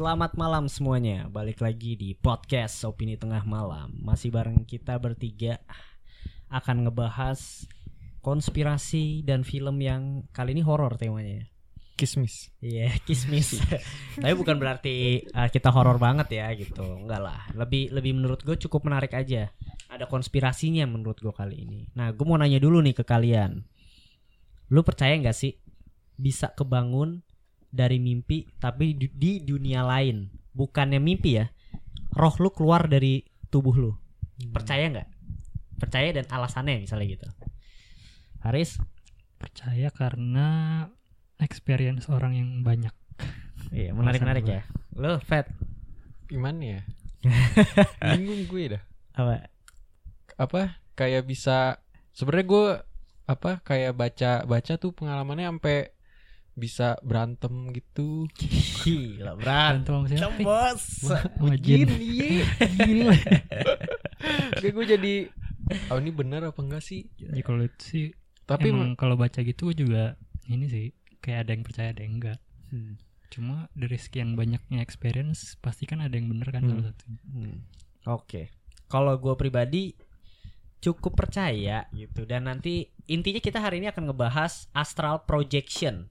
Selamat malam semuanya. Balik lagi di podcast Opini Tengah Malam. Masih bareng kita bertiga akan ngebahas konspirasi dan film yang kali ini horor temanya. Kismis. Iya, kismis. Tapi bukan berarti uh, kita horor banget ya gitu. Enggak lah. Lebih lebih menurut gue cukup menarik aja. Ada konspirasinya menurut gue kali ini. Nah, gue mau nanya dulu nih ke kalian. Lu percaya nggak sih bisa kebangun dari mimpi tapi di, di dunia lain? Bukannya mimpi ya. Roh lu keluar dari tubuh lu. Percaya nggak? Percaya dan alasannya misalnya gitu. Haris? percaya karena experience orang yang banyak Iya, menarik-menarik ya. Lu, Fat? Gimana ya? Bingung gue dah. Apa? Apa kayak bisa sebenarnya gue apa kayak baca baca tuh pengalamannya sampai bisa berantem gitu. Gila, berantem sama siapa bos. sama jin iya. gila Kayak gue jadi oh ini benar apa enggak sih? ya kalau itu sih Tapi emang kalau baca gitu juga ini sih kayak ada yang percaya ada yang enggak Hmm. cuma dari sekian banyaknya experience pasti kan ada yang bener kan Hmm. salah satunya Hmm. Oke. Kalau gue pribadi cukup percaya gitu dan nanti intinya kita hari ini akan ngebahas astral projection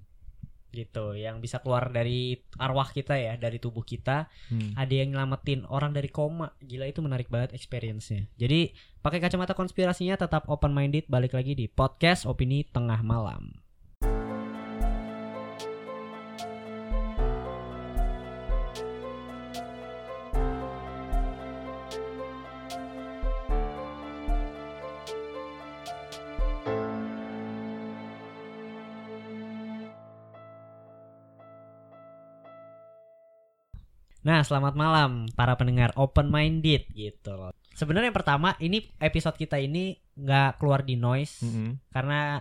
gitu yang bisa keluar dari arwah kita ya dari tubuh kita. Hmm. ada yang nyelamatin orang dari koma. Gila itu menarik banget experience-nya. Jadi pakai kacamata konspirasinya tetap open minded balik lagi di podcast opini tengah malam Nah, selamat malam para pendengar open minded gitu loh. Sebenarnya yang pertama ini episode kita ini nggak keluar di noise Mm-mm. karena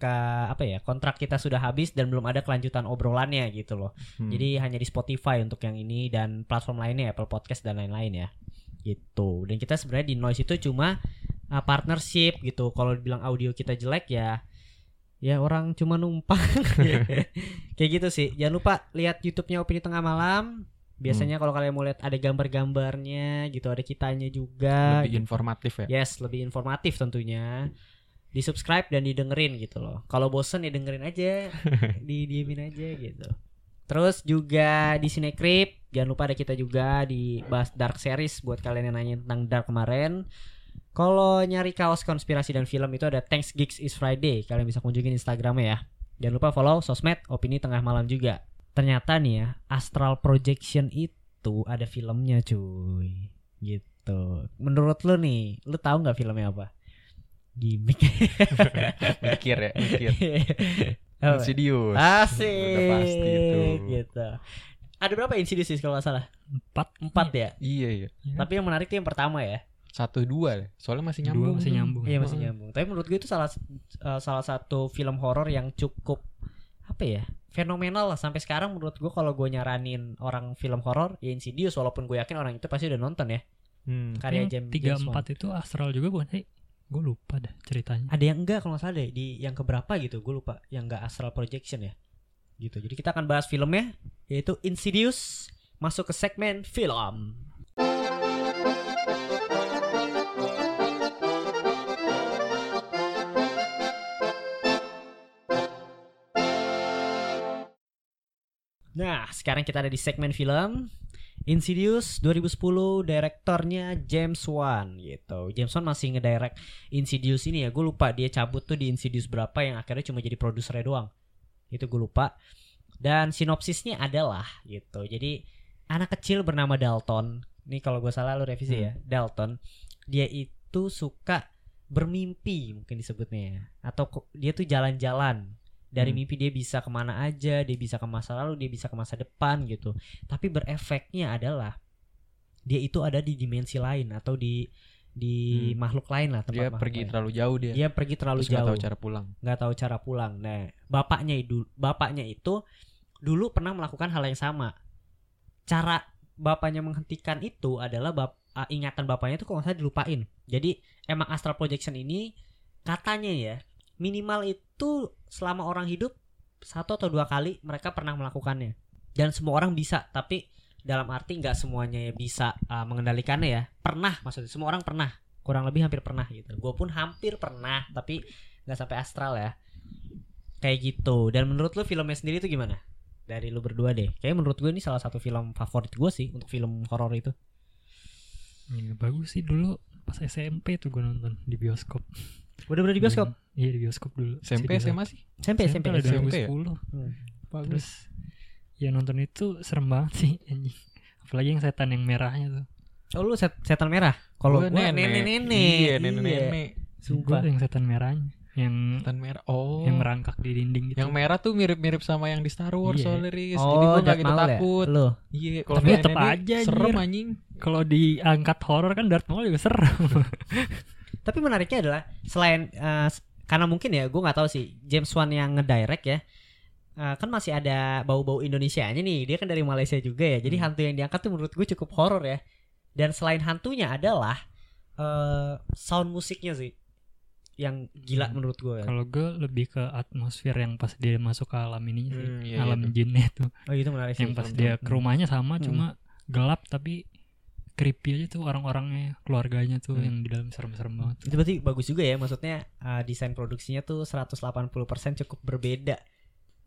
ke apa ya kontrak kita sudah habis dan belum ada kelanjutan obrolannya gitu loh. Hmm. Jadi hanya di Spotify untuk yang ini dan platform lainnya Apple Podcast dan lain-lain ya. Gitu. Dan kita sebenarnya di noise itu cuma uh, partnership gitu. Kalau dibilang audio kita jelek ya ya orang cuma numpang. Kayak gitu sih. Jangan lupa lihat YouTube-nya Opini Tengah Malam. Biasanya kalau kalian mau lihat ada gambar-gambarnya gitu, ada kitanya juga. lebih informatif ya. Yes, lebih informatif tentunya. Di subscribe dan didengerin gitu loh. Kalau bosen ya dengerin aja, di diemin aja gitu. Terus juga di Cinecrip, jangan lupa ada kita juga di bahas Dark Series buat kalian yang nanya tentang Dark kemarin. Kalau nyari kaos konspirasi dan film itu ada Thanks Geeks is Friday. Kalian bisa kunjungin Instagramnya ya. Jangan lupa follow sosmed Opini Tengah Malam juga. Ternyata nih ya, Astral Projection itu ada filmnya cuy. Gitu. Menurut lu nih, lu tahu nggak filmnya apa? Gimik. Mikir ya, mikir. Insidious. Asik. Udah pasti itu. Gitu. Ada berapa Insidious sih kalau nggak salah? empat Empat ya. Iya iya. Iya. Tapi yang menarik tuh yang pertama ya. Satu dua deh. Soalnya masih Dua nyambung. masih nyambung Iya masih nyambung. Tapi menurut gue itu salah eh, salah satu film horor yang cukup apa ya? Fenomenal lah sampai sekarang menurut gue kalau gue nyaranin orang film horor ya Insidious walaupun gue yakin orang itu pasti udah nonton ya Hmm. karya James tiga empat itu astral juga bukan sih gue lupa dah ceritanya Ada yang enggak kalau nggak salah deh di yang keberapa gitu gue lupa yang enggak astral projection ya gitu. Jadi kita akan bahas filmnya yaitu Insidious masuk ke segmen film. Nah, sekarang kita ada di segmen film Insidious 2010 direktornya James Wan gitu. James Wan masih ngedirect Insidious ini ya. Gue lupa dia cabut tuh di Insidious berapa yang akhirnya cuma jadi produsernya doang. Itu gue lupa. Dan sinopsisnya adalah gitu. Jadi anak kecil bernama Dalton. Ini kalau gue salah lu revisi ya. Dalton. Dia itu suka bermimpi mungkin disebutnya ya. Atau dia tuh jalan-jalan. Dari Hmm. mimpi dia bisa ke mana aja, dia bisa ke masa lalu, dia bisa ke masa depan gitu. Tapi berefeknya adalah dia itu ada di dimensi lain atau di di Hmm. makhluk lain lah tempat Dia pergi lain. terlalu jauh dia. dia pergi terlalu Terus nggak jauh tahu cara pulang. nggak tahu cara pulang nah bapaknya itu bapaknya itu dulu pernah melakukan hal yang sama cara bapaknya menghentikan itu adalah bap ah, ingatan bapaknya itu kalau nggak salah dilupain jadi emang astral projection ini katanya ya minimal itu selama orang hidup satu atau dua kali mereka pernah melakukannya. Dan semua orang bisa tapi dalam arti nggak semuanya bisa uh, mengendalikannya ya. Pernah maksudnya semua orang pernah. Kurang lebih hampir pernah gitu. Gue pun hampir pernah tapi nggak sampai astral ya. Kayak gitu. Dan menurut lu filmnya sendiri itu gimana? Dari lu berdua deh. Kayak menurut gue ini salah satu film favorit gue sih untuk film horor itu. Ya, bagus sih. Dulu pas SMP tuh gue nonton di bioskop. Udah udah di bioskop Hmm, Iya di bioskop dulu. SMP Saya SMA sih SMP SMP, SMP ya? 2010. Hmm. bagus Terus ya nonton itu serem banget sih anjing. Apalagi yang setan yang merahnya tuh. oh lu set, setan merah kalau Gua gue nenek nenek iya nenek nenek sumpah Gue yang setan merahnya. Yang Tan merah oh yang merangkak di dinding gitu. yang merah tuh mirip-mirip sama yang di Star Wars Iya. soalnya Riz. jadi oh gue gak gitu ya? takut lu iya kalau Tapi nenek tetep aja, serem anjing Kalau diangkat horor kan Darth Maul juga serem. Tapi menariknya adalah selain s- karena mungkin ya gue nggak tahu sih James Wan yang ngedirect ya eh, kan masih ada bau-bau Indonesianya nih dia kan dari Malaysia juga ya jadi Hmm. hantu yang diangkat tuh menurut gue cukup horor ya dan selain hantunya adalah eh, sound musiknya sih yang gila Hmm. menurut gue ya. Kalau gue lebih ke atmosfer yang pas dia masuk ke alam ini sih. Hmm, iya, alam iya jinnya tuh. oh itu menarik sih yang pas dia ke rumahnya sama Hmm. cuma gelap tapi creepy aja tuh orang-orangnya keluarganya tuh Hmm. yang di dalam serem-serem banget itu berarti bagus juga ya maksudnya eh, desain produksinya tuh 180% cukup berbeda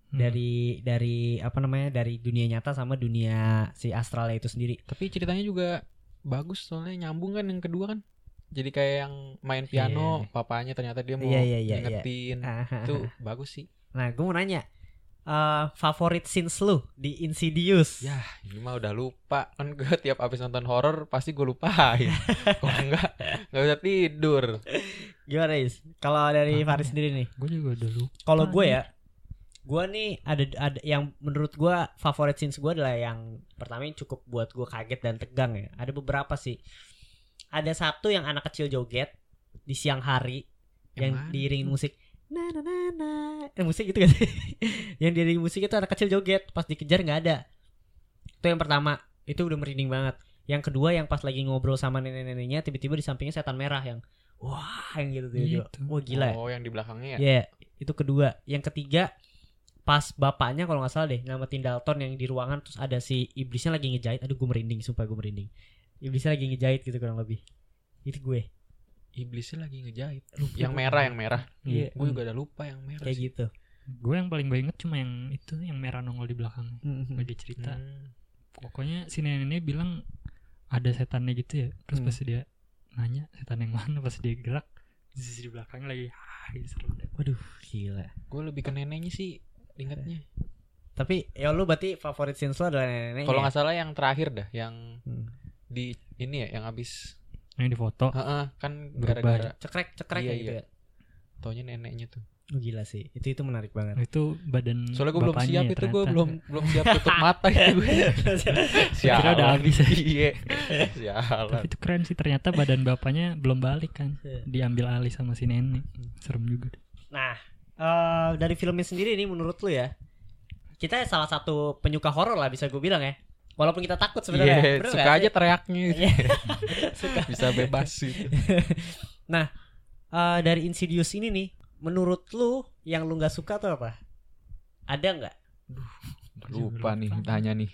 Hmm. dari dari apa namanya dari dunia nyata sama dunia si astralnya itu sendiri. Tapi ceritanya juga bagus soalnya nyambung kan yang kedua kan. Jadi kayak yang main piano papanya ternyata dia mau Iya, iya, iya, ngingetin. Ah, itu bagus sih. Nah, gue mau nanya, eh favorit scenes lu di Insidious? ya ini mah udah lupa kan gue tiap abis nonton horor pasti gue lupain kalau enggak nggak bisa tidur Gimana Is? Kalau dari Apa Faris sendiri nih? gue juga udah lupa Kalau gue ya, gue nih ada ada yang menurut gue favorit scenes gue adalah yang pertama yang cukup buat gue kaget dan tegang ya. Ada beberapa sih. Ada satu yang anak kecil joget di siang hari yang, Yang tuh? musik. Na na na na. Eh, musik gitu kan yang diiringin musik itu anak kecil joget pas dikejar nggak ada. Itu yang pertama. Itu udah merinding banget. Yang kedua yang pas lagi ngobrol sama nenek-neneknya tiba-tiba di sampingnya setan merah yang wah yang gitu tiba-tiba. Gitu. Wah gila. ya. oh yang di belakangnya ya Iya, itu kedua. Yang ketiga pas bapaknya kalau nggak salah deh ngamatin Dalton yang di ruangan terus ada si iblisnya lagi ngejahit. Aduh gue merinding, sumpah gue merinding. Iblisnya lagi ngejahit gitu kurang lebih. Itu gue. Iblisnya lagi ngejahit yang merah yang merah Iya. gue juga udah lupa yang merah Kayak sih. gitu. gue yang paling gue inget cuma yang itu yang merah nongol di belakang Mhm. dia cerita Hmm. pokoknya si neneknya bilang ada setannya gitu ya terus Hmm. pas dia nanya setan yang mana pas dia gerak di sisi di belakangnya lagi ah serem deh. Waduh, gila. gue lebih ke neneknya sih ingatnya Tapi ya lu berarti favorit scenes adalah nenek kalau nggak salah yang terakhir dah yang Hmm. di ini ya yang abis yang di foto Heeh, kan gara-gara cekrek cekrek Iya, gitu iya. ya. taunya neneknya tuh Oh, gila sih. Itu itu menarik banget. itu badan soalnya gue belum bapaknya siap ya, itu gue belum belum siap tutup mata itu gue siap Kira udah habis ya. iya tapi sialan itu keren sih ternyata badan bapaknya belum balik kan Iya. diambil alih sama si nenek serem juga deh. Nah, eh dari filmnya sendiri nih menurut lu ya, kita salah satu penyuka horor lah bisa gue bilang ya. Walaupun kita takut sebenarnya. Iya, Bener suka aja sih? teriaknya gitu. Iya. suka. bisa bebas gitu. Eh, dari Insidious ini nih, menurut lu yang lu nggak suka tuh apa? Ada nggak? lupa nih tanya nih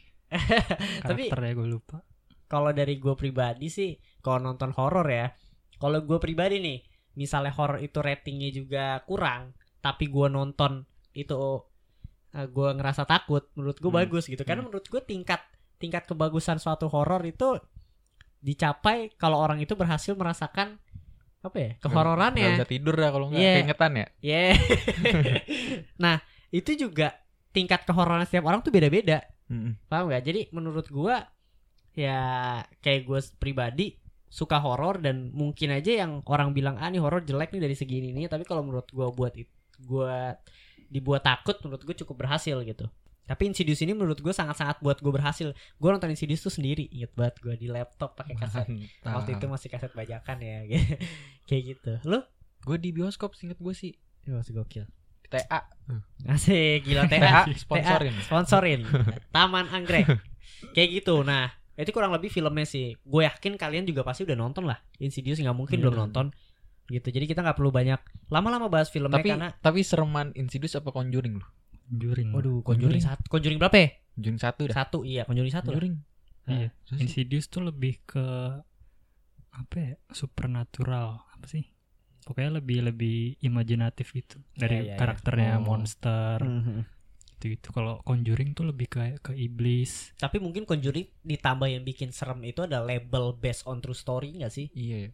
Tapi- ya gue lupa Kalau dari gue pribadi sih, kalau nonton horor ya, kalau gue pribadi nih, misalnya horor itu ratingnya juga kurang, tapi gue nonton itu gue ngerasa takut, menurut gue Hmm. bagus gitu. Karena Hmm. menurut gue tingkat tingkat kebagusan suatu horor itu dicapai kalau orang itu berhasil merasakan apa ya Nggak kehororannya. bisa tidur dah kalau nggak Iya. keingetan ya Yeah. nah itu juga tingkat kehororan setiap orang tuh beda-beda. Paham gak? Jadi menurut gua ya kayak gue pribadi suka horor dan mungkin aja yang orang bilang ah nih horor jelek nih dari segi ini nih tapi kalau menurut gua buat it, gua dibuat takut menurut gue cukup berhasil gitu. Tapi Insidious ini menurut gue sangat-sangat buat gue berhasil. Gue nonton Insidious tuh sendiri, inget banget gue di laptop pakai kaset. Waktu itu masih kaset bajakan ya, kayak gitu. Lu? gue di bioskop inget gue sih Ini masih gokil. TA Asik, gila TA TA. sponsorin sponsorin Taman Anggrek kayak gitu nah itu kurang lebih filmnya sih gue yakin kalian juga pasti udah nonton lah Insidious nggak mungkin Iya. belum nonton gitu jadi kita nggak perlu banyak lama-lama bahas filmnya tapi karena tapi sereman Insidious apa Conjuring lu Conjuring. Waduh, Conjuring. Conjuring satu. Conjuring berapa ya? Jun satu dah. Satu, iya. Conjuring satu. lah. Conjuring. Iya. Terus sih? Insidious tuh lebih ke apa ya? Supernatural. Apa sih? Pokoknya lebih lebih imajinatif gitu dari iya, iya. karakternya Oh. monster Mhm. gitu gitu. Kalau Conjuring tuh lebih kayak ke iblis. Tapi mungkin Conjuring ditambah yang bikin serem itu ada label based on true story nggak sih? Iya.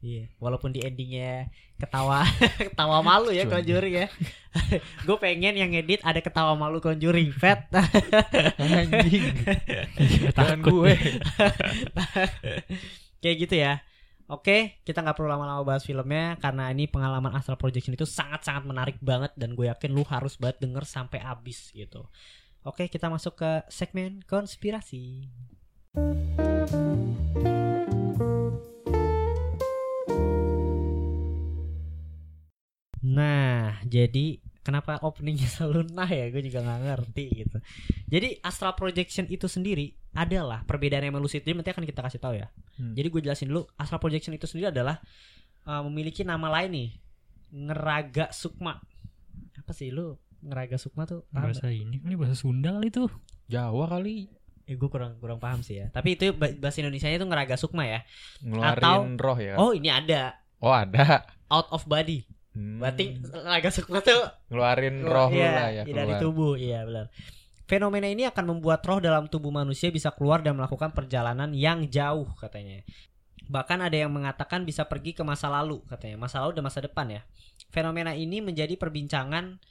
Iya. Walaupun di endingnya ketawa ketawa malu ya Conjuring ya. Gue pengen yang edit ada ketawa malu Conjuring. Fat. Anjing. Takut gue. Kayak gitu ya. Oke, kita nggak perlu lama-lama bahas filmnya karena ini pengalaman Astral Projection itu sangat-sangat menarik banget dan gue yakin lu harus banget denger sampai habis gitu. Oke, kita masuk ke segmen konspirasi. Nah, jadi kenapa openingnya selalu nah ya? Gue juga nggak ngerti gitu. Jadi astral projection itu sendiri adalah perbedaan yang lucid dream nanti akan kita kasih tahu ya. Hmm. Jadi gue jelasin dulu astral projection itu sendiri adalah uh, memiliki nama lain nih, ngeraga sukma. Apa sih lu ngeraga sukma tuh? Bahasa ini kali bahasa Sunda kali tuh. Jawa kali Eh, gue kurang kurang paham sih ya. Tapi itu ba- bahasa Indonesia itu ngeraga sukma ya. ngeluarin roh ya. Oh ini ada Oh, ada. out of body. Hmm. Berarti ngeraga sukma tuh. Ngeluarin roh Iya, lah ya iya, dari keluar. tubuh iya benar. Fenomena ini akan membuat roh dalam tubuh manusia bisa keluar dan melakukan perjalanan yang jauh katanya. Bahkan ada yang mengatakan bisa pergi ke masa lalu katanya. Masa lalu dan masa depan ya. Fenomena ini menjadi perbincangan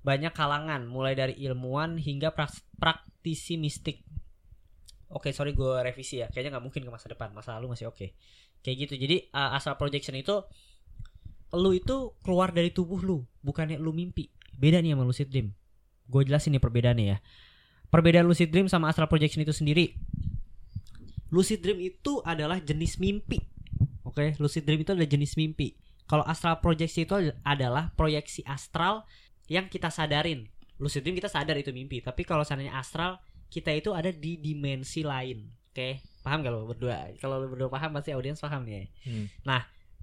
banyak kalangan mulai dari ilmuwan hingga prak- praktisi mistik. Oke sorry gue revisi ya. Kayaknya nggak mungkin ke masa depan. Masa lalu masih oke. Kayak gitu. Jadi uh, astral projection itu lu itu keluar dari tubuh lu bukannya lu mimpi. Beda nih sama lucid dream. Gue jelasin nih perbedaannya ya. Perbedaan lucid dream sama astral projection itu sendiri. Lucid dream itu adalah jenis mimpi. Oke lucid dream itu adalah jenis mimpi. Kalau astral projection itu adalah proyeksi astral yang kita sadarin. Lucid dream kita sadar itu mimpi tapi kalau seandainya astral kita itu ada di dimensi lain. Oke paham gak lo berdua? Kalau lo berdua paham pasti audiens paham nih. Ya Hmm.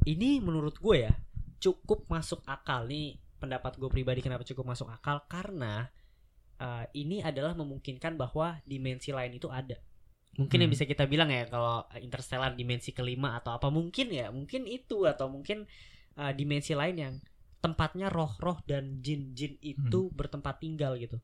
ini menurut gue ya cukup masuk akal. Nih pendapat gue pribadi kenapa cukup masuk akal? Karena uh, ini adalah memungkinkan bahwa dimensi lain itu ada. Mungkin yang Hmm. bisa kita bilang ya kalau interstellar dimensi kelima atau apa mungkin ya mungkin itu atau mungkin uh, dimensi lain yang tempatnya roh-roh dan jin-jin itu bertempat tinggal gitu.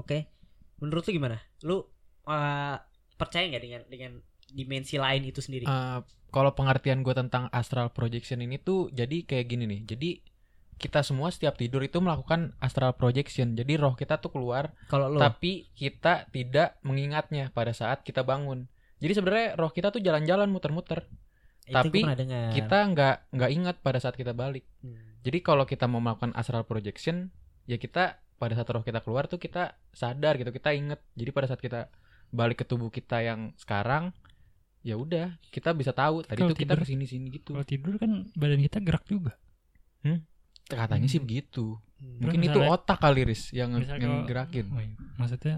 Oke? Menurut lu gimana? Lu uh, percaya nggak dengan dengan dimensi lain itu sendiri Eh, kalau pengertian gue tentang astral projection ini tuh jadi kayak gini nih. Jadi kita semua setiap tidur itu melakukan astral projection. Jadi roh kita tuh keluar, kalau lu tapi kita tidak mengingatnya pada saat kita bangun. Jadi sebenarnya roh kita tuh jalan-jalan muter-muter. itu gua tapi. Kita nggak nggak ingat pada saat kita balik. Hmm. Jadi kalau kita mau melakukan astral projection, ya kita pada saat roh kita keluar tuh kita sadar gitu, kita inget. Jadi pada saat kita balik ke tubuh kita yang sekarang, ya udah kita bisa tahu tadi Kalau tuh kita tidur- ke sini sini gitu. Kalau tidur kan badan kita gerak juga. Katanya sih Hmm. begitu. Hmm. Mungkin Terus itu misalnya- otak kali Riz yang yang gerakin. Oh, iya. Maksudnya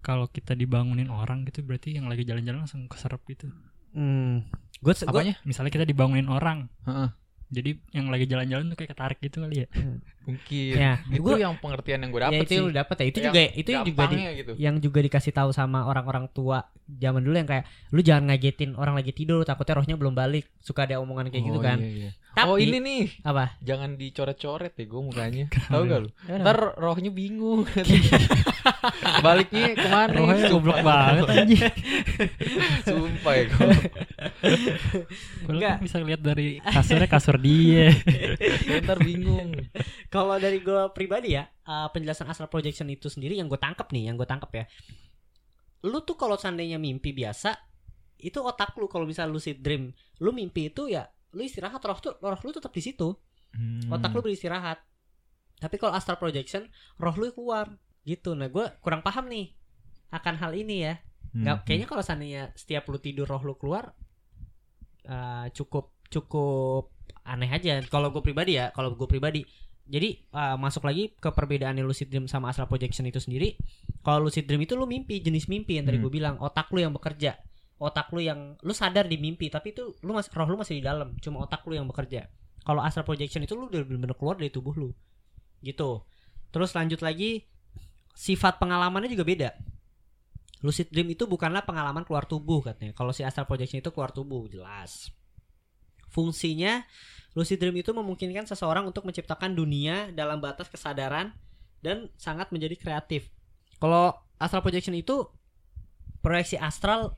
kalau kita dibangunin orang gitu berarti yang lagi jalan-jalan langsung keserap gitu. Hmm. Gue Apanya? Misalnya kita dibangunin orang. Heeh. Jadi yang lagi jalan-jalan tuh kayak ketarik gitu kali ya. Mungkin. Ya, itu gua- yang pengertian yang gue ya dapet itu sih. lu dapet ya. Itu Yang juga itu yang juga di, gitu. yang juga dikasih tahu sama orang-orang tua zaman dulu yang kayak lu jangan ngagetin orang lagi tidur takutnya rohnya belum balik. Suka ada omongan kayak gitu Oh, kan. iya, iya. Tapi Oh ini nih, apa? jangan dicoret-coret ya gue mukanya. Tahu gak lu? Ntar rohnya bingung. Baliknya ke mana? Rohnya goblok banget anjing. Sumpah ya gue. Gue Enggak. bisa lihat dari kasurnya kasur dia. Ntar bingung. Kalau dari gue pribadi ya, uh, penjelasan astral projection itu sendiri yang gue tangkap nih, yang gue tangkap ya. Lu tuh kalau seandainya mimpi biasa, itu otak lu kalau misalnya lucid dream, lu mimpi itu ya lu istirahat roh tuh roh lu tetap di situ. Hmm. otak lu beristirahat. Tapi kalau astral projection roh lu keluar. Gitu. Nah gue kurang paham nih akan hal ini ya. Hmm. nggak kayaknya kalau seandainya setiap lu tidur roh lu keluar eh, cukup cukup aneh aja. Kalau gue pribadi ya kalau gue pribadi. Jadi eh, masuk lagi ke perbedaan lucid dream sama astral projection itu sendiri. Kalau lucid dream itu lu mimpi jenis mimpi yang tadi Hmm. gue bilang. Otak lu yang bekerja otak lu yang lu sadar di mimpi tapi itu lu masih roh lu masih di dalam cuma otak lu yang bekerja kalau astral projection itu lu udah benar-benar keluar dari tubuh lu gitu Terus lanjut lagi sifat pengalamannya juga beda. Lucid dream itu bukanlah pengalaman keluar tubuh katanya. Kalau si astral projection itu keluar tubuh jelas. Fungsinya lucid dream itu memungkinkan seseorang untuk menciptakan dunia dalam batas kesadaran dan sangat menjadi kreatif. Kalau astral projection itu proyeksi astral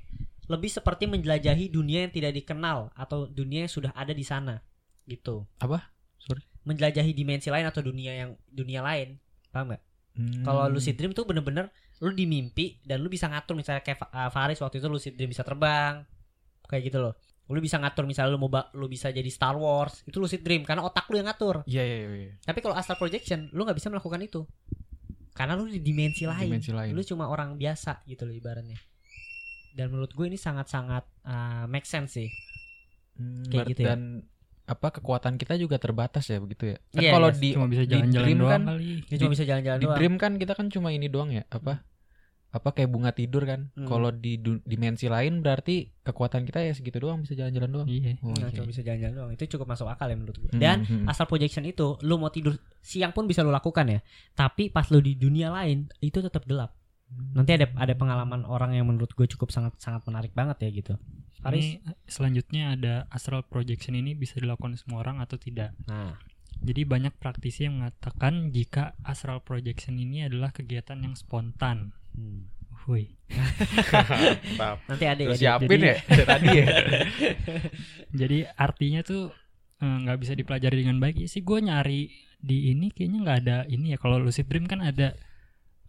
lebih seperti menjelajahi dunia yang tidak dikenal atau dunia yang sudah ada di sana gitu. Apa? Sorry. Menjelajahi dimensi lain atau dunia yang dunia lain. Paham nggak? Hmm. Kalau lucid dream tuh bener-bener lu di mimpi dan lu bisa ngatur misalnya kayak uh, Faris waktu itu lucid dream bisa terbang. Kayak gitu loh. Lu bisa ngatur misalnya lu mau lu bisa jadi Star Wars, itu lucid dream karena otak lu yang ngatur. Iya iya iya. Tapi kalau astral projection lu nggak bisa melakukan itu. Karena lu di dimensi lain. Dimensi lain. Lu cuma orang biasa gitu loh ibaratnya. Dan menurut gue ini sangat-sangat uh, make sense sih. Hmm, Kayak gitu ya. Dan apa kekuatan kita juga terbatas ya begitu ya. Kan Iya, kalau iya, di cuma bisa di jalan-jalan dream doang kan kali cuma Di- bisa jalan-jalan di doang. dream kan kita kan cuma ini doang ya apa apa kayak bunga tidur kan. Hmm. Kalau di dimensi lain berarti kekuatan kita ya segitu doang bisa jalan-jalan doang. iya Oh, Nah, oke. cuma bisa jalan-jalan doang. Itu cukup masuk akal ya menurut gue. Hmm, Dan hmm. astral projection itu lu mau tidur siang pun bisa lu lakukan ya. Tapi pas lu di dunia lain itu tetap gelap. Nanti ada ada pengalaman orang yang menurut gue cukup sangat sangat menarik banget ya gitu. Faris. ini selanjutnya ada astral projection ini bisa dilakukan semua orang atau tidak Nah, jadi banyak praktisi yang mengatakan jika astral projection ini adalah kegiatan yang spontan hmm. Hui. Nanti ada ya. siapin Jadi- ya tadi ya. jadi artinya tuh eh, nggak bisa dipelajari dengan baik Ya sih gue nyari di ini kayaknya nggak ada ini ya kalau lucid dream kan ada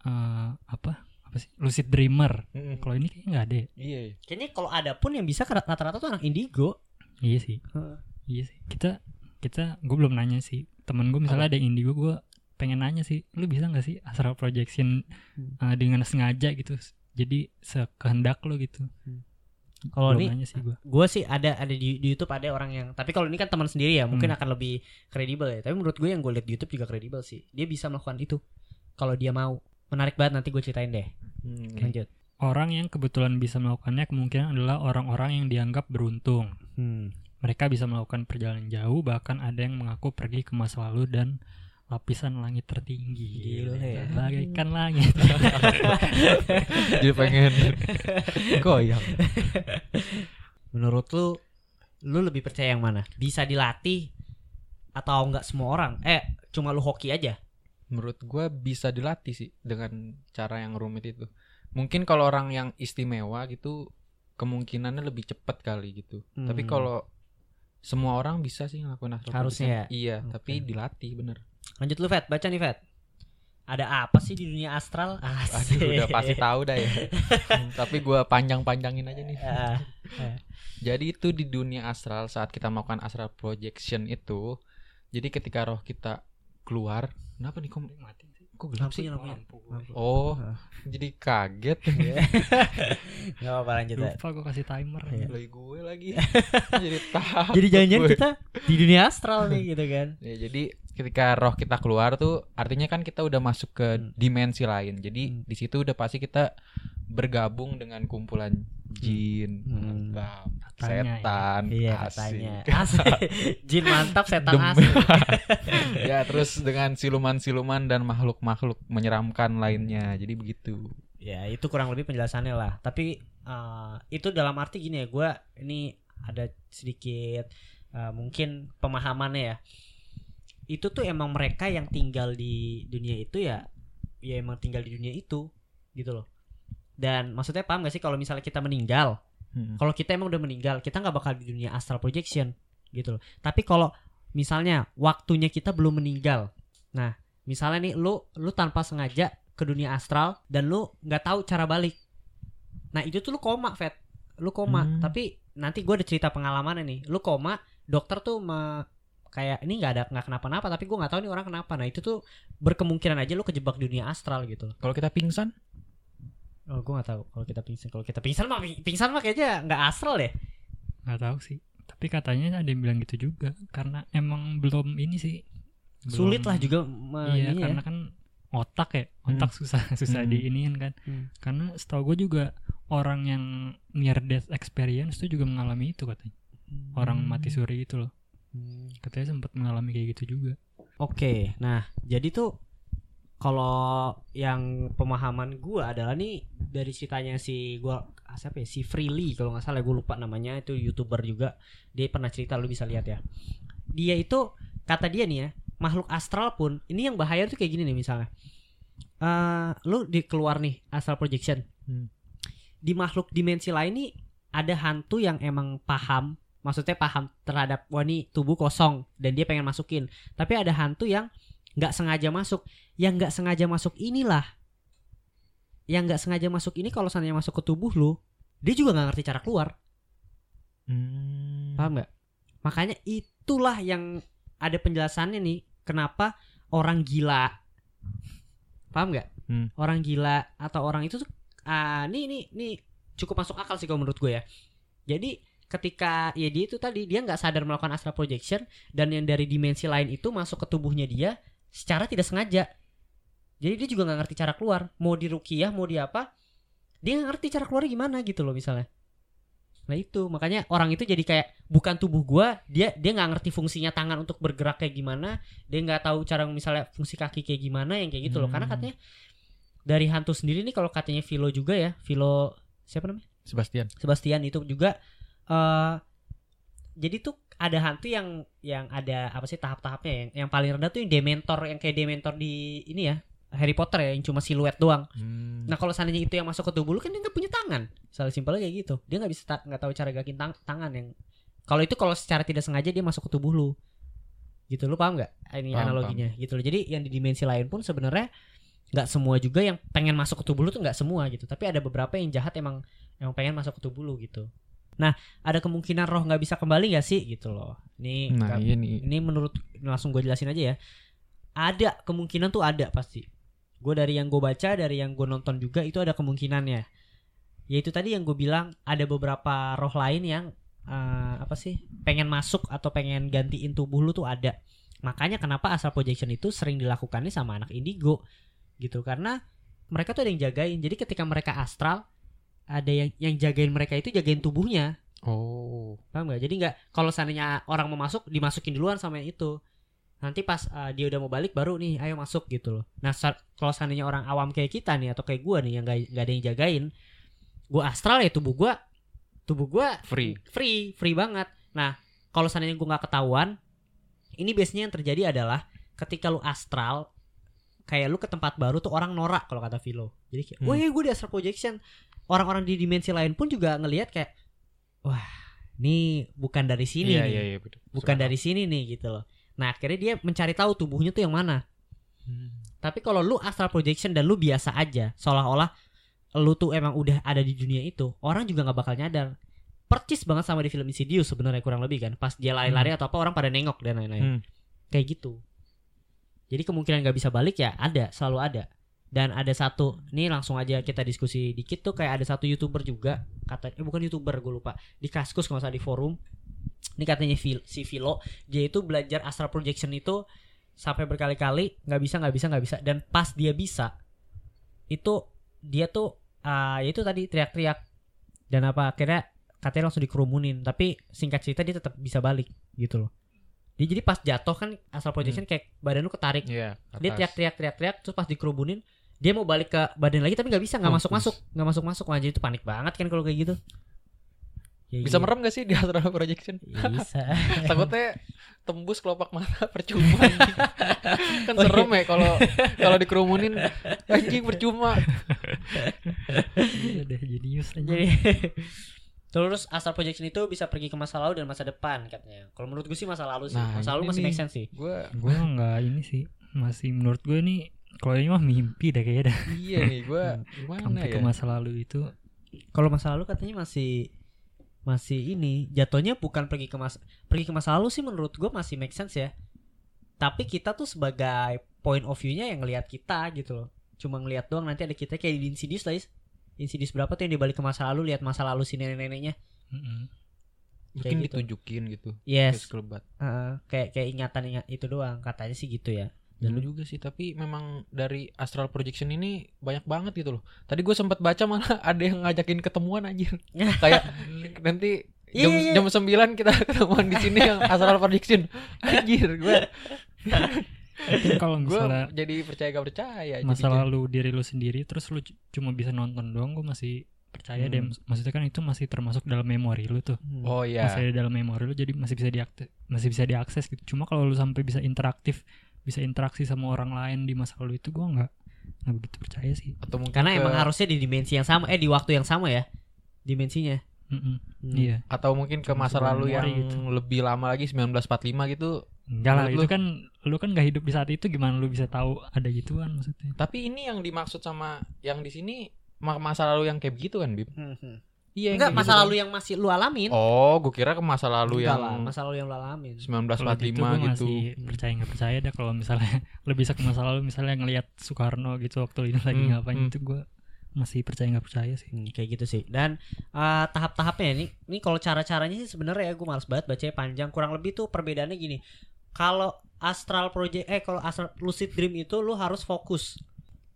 eh, apa apa sih lucid dreamer Mm-mm. kalau ini kayaknya nggak ada ya. Iya. iya. Kayaknya kalau ada pun yang bisa rata-rata tuh anak indigo. iya sih Heeh. iya sih kita kita gue belum nanya sih temen gue misalnya ada yang indigo gue pengen nanya sih lu bisa nggak sih astral projection Hmm. eh, dengan sengaja gitu jadi sekehendak lu gitu Kalau Belum ini nanya sih gue gue sih ada ada di, di YouTube ada orang yang tapi kalau ini kan teman sendiri ya mungkin Hmm. akan lebih kredibel ya tapi menurut gue yang gue lihat di YouTube juga kredibel sih dia bisa melakukan itu kalau dia mau menarik banget nanti gue ceritain deh Hmm. lanjut orang yang kebetulan bisa melakukannya kemungkinan adalah orang-orang yang dianggap beruntung hmm. Mereka bisa melakukan perjalanan jauh, bahkan ada yang mengaku pergi ke masa lalu dan lapisan langit tertinggi. Gila ya. Bagaikan langit. Jadi pengen goyang. menurut lu lu lebih percaya yang mana bisa dilatih atau enggak semua orang eh cuma lu hoki aja Menurut gua bisa dilatih sih dengan cara yang rumit itu. Mungkin kalau orang yang istimewa gitu kemungkinannya lebih cepat kali gitu. Hmm. Tapi kalau semua orang bisa sih ngelakuin astral Harusnya projection. Iya, Oke. tapi dilatih bener. lanjut lu Fet baca nih Fet ada apa sih di dunia astral Asik. Aduh, udah pasti tahu dah ya. tapi gua panjang-panjangin aja nih. Ah, Jadi itu di dunia astral saat kita melakukan astral projection itu, jadi ketika roh kita keluar, kenapa nih kok mati? Kok gelap sih? lampunya lampunya Oh, jadi kaget. nggak apa-apa lanjut. Lupa gue kasih timer. Iya. Lagi gue lagi. jadi takut. jadi jangan-jangan kita di dunia astral nih gitu kan Ya, jadi ketika roh kita keluar tuh artinya kan kita udah masuk ke Hmm. dimensi lain. Jadi Hmm. di situ udah pasti kita bergabung dengan kumpulan jin, Hmm. mantap, Katanya ya. setan, iya asik. jin mantap setan Dem- asik ya terus dengan siluman-siluman dan makhluk-makhluk menyeramkan lainnya. Jadi begitu. ya itu kurang lebih penjelasannya lah tapi eh, itu dalam arti gini ya gue ini ada sedikit eh, mungkin pemahamannya ya itu tuh emang mereka yang tinggal di dunia itu ya ya emang tinggal di dunia itu gitu loh. Dan maksudnya paham gak sih kalau misalnya kita meninggal? Hmm. kalau kita emang udah meninggal kita nggak bakal di dunia astral projection gitu loh. Tapi kalau misalnya waktunya kita belum meninggal nah misalnya nih lu lu tanpa sengaja ke dunia astral dan lu nggak tahu cara balik. Nah itu tuh lu koma Fat lu koma. Hmm. tapi nanti gue ada cerita pengalaman nih. Lu koma dokter tuh me- kayak ini nggak ada nggak kenapa-napa tapi gue nggak tahu nih orang kenapa nah itu tuh berkemungkinan aja lu kejebak dunia astral gitu loh Kalau kita pingsan, oh gue nggak tahu kalau kita pingsan kalau kita pingsan mah pingsan mah kayaknya nggak astral deh Nggak tahu sih. Tapi katanya ada yang bilang gitu juga karena emang belum ini sih. belum- sulit lah juga Iya, ya. karena kan otak ya, otak susah susah Hmm. diiniin kan. Hmm. Karena setahu gue juga orang yang near death experience itu juga mengalami itu katanya. Orang mati suri itu loh. Hmm. Katanya sempat mengalami kayak gitu juga. Oke, nah jadi tuh kalau yang pemahaman gua adalah nih dari ceritanya si gua ah, siapa ya si Freely kalau nggak salah gue lupa namanya itu youtuber juga dia pernah cerita lu bisa lihat ya dia itu kata dia nih ya makhluk astral pun ini yang bahaya tuh kayak gini nih misalnya eh lu di keluar nih astral projection Hmm. di makhluk dimensi lain nih ada hantu yang emang paham maksudnya paham terhadap wah ini tubuh kosong dan dia pengen masukin. Tapi ada hantu yang nggak sengaja masuk. Yang nggak sengaja masuk inilah. Yang nggak sengaja masuk ini kalau seandainya masuk ke tubuh lu dia juga nggak ngerti cara keluar. Hmm. paham nggak? Makanya itulah yang ada penjelasannya nih kenapa orang gila. Paham nggak? Hmm. orang gila atau orang itu tuh ah nih nih nih cukup masuk akal sih kalau menurut gue ya. Jadi ketika ya dia itu tadi dia nggak sadar melakukan astral projection dan yang dari dimensi lain itu masuk ke tubuhnya dia secara tidak sengaja. Jadi dia juga nggak ngerti cara keluar. Mau di rukiah mau di apa dia nggak ngerti cara keluar gimana gitu loh misalnya. Nah itu makanya orang itu jadi kayak bukan tubuh gua dia dia nggak ngerti fungsinya tangan untuk bergerak kayak gimana dia nggak tahu cara misalnya fungsi kaki kayak gimana yang kayak gitu loh. Karena Hmm. katanya dari hantu sendiri nih kalau katanya Vilo juga ya Vilo siapa namanya? Sebastian. Sebastian itu juga eh jadi tuh ada hantu yang yang ada apa sih tahap-tahapnya yang yang paling rendah tuh yang dementor yang kayak dementor di ini ya Harry Potter ya yang cuma siluet doang. Hmm. Nah kalau seandainya itu yang masuk ke tubuh lu kan dia nggak punya tangan. Salah simpelnya kayak gitu. Dia nggak bisa ta- nggak tahu cara gerakin tang- tangan yang kalau itu kalau secara tidak sengaja dia masuk ke tubuh lu. Gitu lu paham nggak? Ini Paham, analoginya gitu loh. Jadi yang di dimensi lain pun sebenarnya nggak semua juga yang pengen masuk ke tubuh lu tuh nggak semua gitu. Tapi ada beberapa yang jahat emang yang pengen masuk ke tubuh lu gitu. Nah, ada kemungkinan roh nggak bisa kembali nggak sih? Gitu loh. Ini Nah, iya nih. ini menurut langsung gue jelasin aja ya. Ada kemungkinan tuh ada pasti. Gue dari yang gue baca dari yang gue nonton juga itu ada kemungkinannya. Yaitu tadi yang gue bilang ada beberapa roh lain yang eh, apa sih pengen masuk atau pengen gantiin tubuh lu tuh ada. Makanya kenapa asal projection itu sering dilakukannya sama anak indigo gitu. Karena mereka tuh ada yang jagain. Jadi ketika mereka astral ada yang yang jagain mereka itu jagain tubuhnya Oh. Paham nggak? Jadi nggak kalau seandainya orang mau masuk dimasukin duluan sama yang itu. Nanti pas uh, dia udah mau balik baru nih ayo masuk gitu loh. Nah, kalau seandainya orang awam kayak kita nih atau kayak gua nih yang nggak nggak ada yang jagain, gua astral ya tubuh gua tubuh gua Free. free, free banget. Nah, kalau seandainya gua nggak ketahuan, ini biasanya yang terjadi adalah ketika lu astral kayak lu ke tempat baru tuh orang norak kalau kata Vilo. Jadi kayak, Hmm. "Wah, gue di astral projection." Orang-orang di dimensi lain pun juga ngelihat kayak, "Wah, ini bukan dari sini Iya, nih. iya, iya, betul. bukan dari sini nih gitu loh." Nah, akhirnya dia mencari tahu tubuhnya tuh yang mana. Hmm. Tapi kalau lu astral projection dan lu biasa aja, seolah-olah lu tuh emang udah ada di dunia itu, orang juga nggak bakal nyadar. Percis banget sama di film Insidious sebenarnya kurang lebih kan. Pas dia lari-lari atau apa orang pada nengok dan lain-lain. Hmm. Kayak gitu. Jadi kemungkinan nggak bisa balik ya ada, selalu ada. Dan ada satu, nih langsung aja kita diskusi dikit tuh kayak ada satu youtuber juga kata, eh bukan youtuber gue lupa. Di kaskus kalau salah di forum. Ini katanya si Vilo, dia itu belajar astral projection itu sampai berkali-kali nggak bisa nggak bisa nggak bisa. Dan pas dia bisa itu dia tuh ya itu tadi teriak-teriak. Dan apa akhirnya katanya langsung dikerumunin. Tapi singkat cerita dia tetap bisa balik gitu loh. Dia jadi pas jatuh kan astral projection kayak badan lu ketarik. Iya, dia atas. teriak-teriak teriak-teriak terus pas dikerumunin dia mau balik ke badan lagi tapi nggak bisa nggak Mampus. masuk masuk nggak masuk masuk wah jadi itu panik banget kan kalau kayak gitu Ya, Bisa iya. merem gak sih di astral projection? bisa Takutnya tembus kelopak mata percuma. kan Oh, iya. serem ya kalau kalau dikerumunin anjing percuma. udah jenius aja Jadi Terus astral projection itu bisa pergi ke masa lalu dan masa depan katanya. Kalau menurut gue sih masa lalu sih. Nah, masa lalu masih nih. make sense sih. Gua gue nggak ini sih masih menurut gue nih kalau ini mah mimpi dah kayaknya dah iya nih gua gimana sampai ya? ke masa lalu itu Kalau masa lalu katanya masih masih ini jatuhnya bukan pergi ke masa pergi ke masa lalu sih menurut gue masih make sense ya. Tapi kita tuh sebagai point of view-nya yang ngelihat kita gitu loh. Cuma ngelihat doang nanti ada kita kayak di Insidious lah. Insidious berapa tuh yang dibalik ke masa lalu lihat masa lalu si nenek-neneknya. Mm-mm. Mungkin kayak gitu. ditunjukin gitu. Yes. Kayak. Heeh, kayak kayak ingatan ingat itu doang katanya sih gitu ya. Dan Dulu juga sih, tapi memang dari astral projection ini banyak banget gitu loh. Tadi gue sempat baca malah ada yang ngajakin ketemuan anjir. Kayak nanti Iya, jam iya, iya. jam 9 kita ketemuan di sini yang astral projection. Anjir, gue kalau gue jadi percaya gak percaya masa jadinya. lalu diri lu sendiri terus lu cuma bisa nonton doang gue masih percaya deh Hmm. maksudnya kan itu masih termasuk dalam memori lu tuh oh iya masih ada dalam memori lu jadi masih bisa diakses masih bisa diakses gitu cuma kalau lu sampai bisa interaktif bisa interaksi sama orang lain di masa lalu itu gue nggak nggak begitu percaya sih atau mungkin Karena ke- emang harusnya di dimensi yang sama, eh di waktu yang sama ya, dimensinya. Mm-mm. Hmm. iya atau mungkin ke masa lalu yang gitu. lebih lama lagi 1945 gitu enggak lah itu lu? kan lu kan nggak hidup di saat itu gimana lu bisa tahu ada gituan maksudnya tapi ini yang dimaksud sama yang di sini ma- masa lalu yang kayak begitu kan Bib Hmm, hmm. Iya Enggak, masa gitu lalu kan. yang masih lu alamin. oh gue kira ke masa lalu Enggak yang lah, masa lalu yang lu alamin. 1945 kalau gitu gitu, masih percaya nggak percaya dah kalau misalnya lu bisa ke masa lalu misalnya ngelihat Soekarno gitu waktu ini lagi Hmm, ngapain hmm. itu gue masih percaya nggak percaya sih Hmm, kayak gitu sih. Dan eh, tahap-tahapnya ini, ini kalau cara-caranya sih sebenarnya ya gue males banget bacanya panjang. Kurang lebih tuh perbedaannya gini. Kalau astral project, eh kalau astral lucid dream itu lu harus fokus.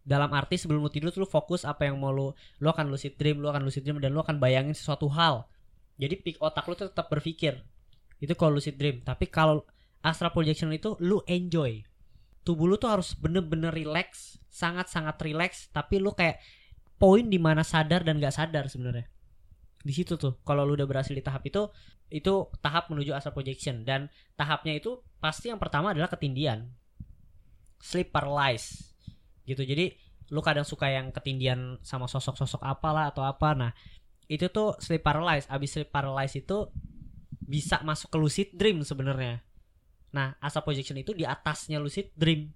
Dalam arti sebelum lu tidur tuh lu fokus apa yang mau lu, lu akan lucid dream, lu akan lucid dream dan lu akan bayangin sesuatu hal. Jadi pik otak lu tuh tetap berpikir. Itu kalau lucid dream. Tapi kalau astral projection itu lu enjoy. Tubuh lu tuh harus bener-bener relax, sangat-sangat relax. Tapi lu kayak poin di mana sadar dan gak sadar sebenarnya di situ tuh kalau lu udah berhasil di tahap itu itu tahap menuju astral projection dan tahapnya itu pasti yang pertama adalah ketindian sleep paralysis gitu jadi lu kadang suka yang ketindian sama sosok-sosok apalah atau apa nah itu tuh sleep paralysis abis sleep paralysis itu bisa masuk ke lucid dream sebenarnya nah astral projection itu di atasnya lucid dream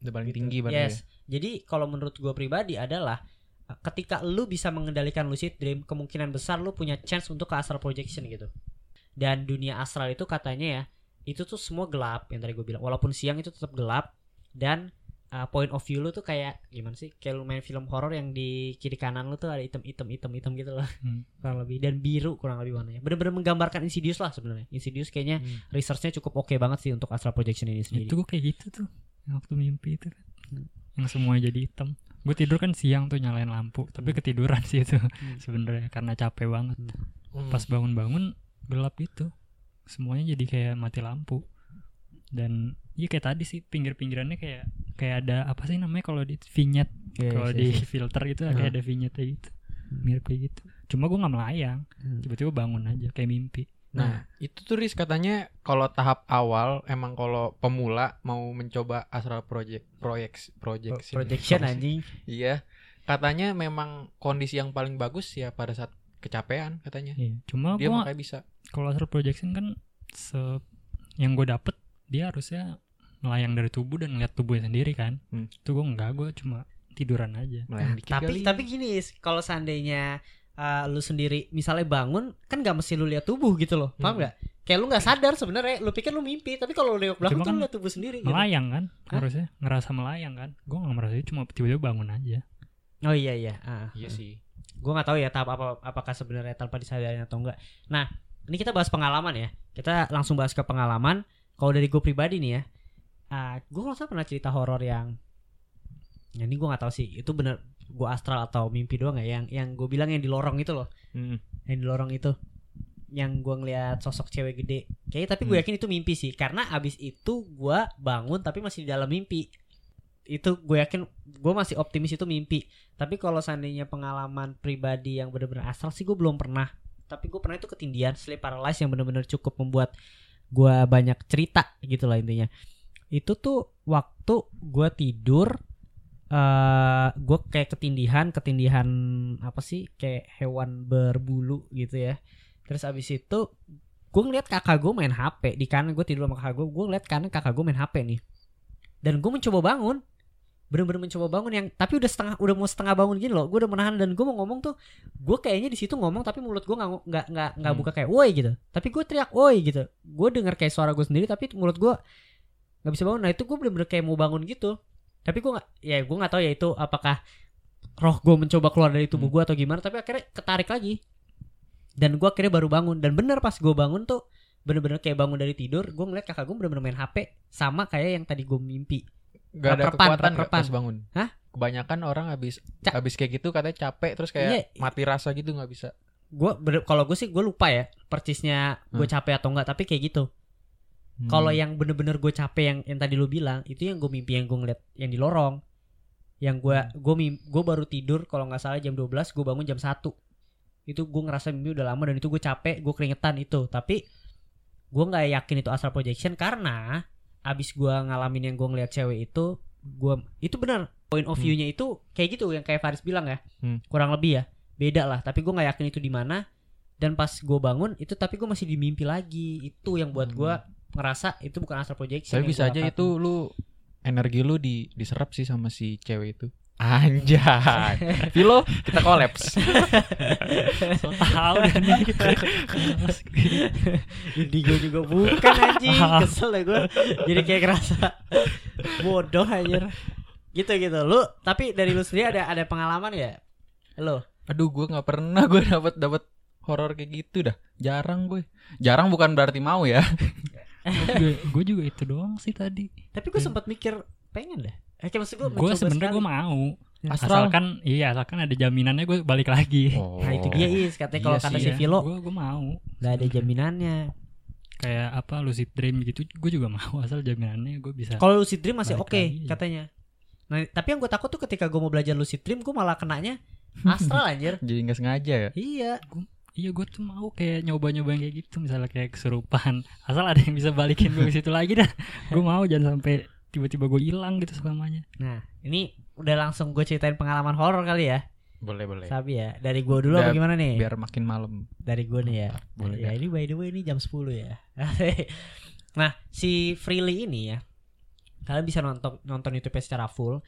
udah paling Gitu. tinggi berarti ya. Yes. Jadi kalau menurut gue pribadi adalah uh, ketika lu bisa mengendalikan lucid dream, kemungkinan besar lu punya chance untuk ke astral projection gitu. Dan dunia astral itu katanya ya, itu tuh semua gelap yang tadi gue bilang. Walaupun siang itu tetap gelap dan uh, point of view lu tuh kayak gimana sih? Kayak lu main film horor yang di kiri kanan lu tuh ada item item item item gitu loh. Hmm. kurang lebih dan biru kurang lebih warnanya. Bener-bener menggambarkan Insidious lah sebenarnya. Insidious kayaknya Hmm. researchnya cukup oke banget sih untuk astral projection ini sendiri. itu gue kayak gitu tuh yang waktu mimpi itu kan Hmm. yang semuanya jadi hitam gue tidur kan siang tuh nyalain lampu tapi ketiduran sih itu sebenarnya karena capek banget Hmm. pas bangun-bangun gelap gitu semuanya jadi kayak mati lampu dan iya kayak tadi sih pinggir-pinggirannya kayak kayak ada apa sih namanya kalau di vignette Yes, kalau yes, di yes. filter gitu Ah. kayak ada vignette gitu mirip kayak gitu cuma gue nggak melayang Hmm. tiba-tiba bangun aja kayak mimpi Nah, itu tuh Riz katanya kalau tahap awal emang kalau pemula mau mencoba astral project proyek project projection anjing. Iya. Katanya memang kondisi yang paling bagus ya pada saat kecapean katanya. Iya. cuma Dia gue makanya bisa. kalau astral projection kan se yang gue dapet dia harusnya melayang dari tubuh dan ngeliat tubuhnya sendiri kan Hmm. itu gue enggak gue cuma tiduran aja melayang dikit tapi kali. tapi gini kalau seandainya uh, lu sendiri misalnya bangun kan gak mesti lu lihat tubuh gitu loh paham Hmm. nggak kayak lu nggak sadar sebenarnya lu pikir lu mimpi tapi kalau lu nengok belakang Cuma tuh kan lu lihat tubuh sendiri gitu. melayang kan Hah? harusnya ngerasa melayang kan gue nggak merasa cuma tiba-tiba bangun aja oh iya iya ah. Iya sih. gue nggak tahu ya tahap apa apakah sebenarnya tanpa disadari atau enggak nah ini kita bahas pengalaman ya kita langsung bahas ke pengalaman kalau dari gue pribadi nih ya uh, gue nggak pernah cerita horor yang ya ini gue nggak tahu sih itu bener gue astral atau mimpi doang ya yang yang gue bilang yang di lorong itu loh. Hmm. yang di lorong itu yang gue ngeliat sosok cewek gede. Kayaknya tapi gue Hmm. yakin itu mimpi sih karena abis itu gue bangun tapi masih di dalam mimpi. Itu gue yakin gue masih optimis itu mimpi. Tapi kalau seandainya pengalaman pribadi yang bener-bener astral sih gue belum pernah. Tapi gue pernah itu ketindian sleep paralysis yang bener-bener cukup membuat gue banyak cerita gitu lah intinya. Itu tuh waktu gue tidur eh gue kayak ketindihan ketindihan apa sih? Kayak hewan berbulu gitu ya. Terus abis itu gue ngeliat kakak gue main hp di kanan gue tidur sama kakak gue gue ngeliat kanan kakak gue main hp nih. Dan gue mencoba bangun bener-bener mencoba bangun yang tapi udah setengah udah mau setengah bangun gini loh gue udah menahan dan gue mau ngomong tuh gue kayaknya di situ ngomong tapi mulut gue nggak nggak nggak nggak Hmm. buka kayak woi gitu. Tapi gue teriak woi gitu. Gue denger kayak suara gue sendiri tapi mulut gue nggak bisa bangun. Nah itu gue bener-bener kayak mau bangun gitu. Tapi gue nggak ya gue nggak tahu ya itu apakah roh gue mencoba keluar dari tubuh Hmm. gue atau gimana tapi akhirnya ketarik lagi. Dan gue akhirnya baru bangun. Dan bener pas gue bangun tuh bener-bener kayak bangun dari tidur gue ngeliat kakak gue bener-bener main hp sama kayak yang tadi gue mimpi Gak ada Reprepan, kekuatan gak reprepan. pas bangun. Hah? Kebanyakan orang habis Ca- habis kayak gitu katanya capek terus kayak Iya. mati rasa gitu nggak bisa. gue kalau gue sih gue lupa ya persisnya gue Hmm. capek atau enggak tapi kayak gitu Hmm. Kalau yang bener-bener gue capek yang yang tadi lu bilang itu yang gue mimpi yang gue ngeliat yang di lorong. Yang gue gue gue baru tidur kalau nggak salah jam 12 gue bangun jam 1 Itu gue ngerasa mimpi udah lama dan itu gue capek gue keringetan itu. Tapi gue nggak yakin itu astral projection karena abis gue ngalamin yang gue ngeliat cewek itu gue itu benar point of Hmm. view-nya itu kayak gitu yang kayak Faris bilang ya. Hmm. kurang lebih ya beda lah. Tapi gue nggak yakin itu di mana. Dan pas gue bangun itu tapi gue masih di mimpi lagi. Itu yang buat gue ngerasa itu bukan astral projection Tapi bisa aja itu lu energi lu di diserap sih sama si cewek itu. Anjay. Vilo, kita kolaps. so tahu dan nih Indigo juga bukan anjing kesel ya gue jadi kayak ngerasa bodoh anjir gitu gitu lu tapi dari lu sendiri ada ada pengalaman ya lo Aduh, gua nggak pernah gue dapat dapat horor kayak gitu dah. Jarang gue. Jarang bukan berarti mau ya. gue juga itu doang sih tadi tapi gue sempat mikir pengen deh eh kayak maksud gue gue sebenarnya gue mau Astral. asalkan iya asalkan ada jaminannya gue balik lagi Oh. nah itu dia is katanya kalau Iya kata si ya. Vilo gue gue mau nggak ada jaminannya kayak apa lucid dream gitu gue juga mau asal jaminannya gue bisa Kalau lucid dream masih oke lagi. katanya. Nah, tapi yang gue takut tuh ketika gue mau belajar lucid dream, gue malah kenanya astral anjir. Jadi nggak sengaja ya. Iya. iya gue tuh mau kayak nyoba-nyoba yang kayak gitu misalnya kayak kesurupan asal ada yang bisa balikin gue ke situ lagi dah gue mau jangan sampai tiba-tiba gue hilang gitu selamanya Nah, ini udah langsung gue ceritain pengalaman horor kali ya. Boleh, boleh. Sabi ya. Dari gue dulu apa gimana nih? Biar makin malam. Dari gue nih ya. Boleh ya ini by the way ini jam 10 ya. nah, si Freely ini ya. Kalian bisa nonton nonton YouTube secara full.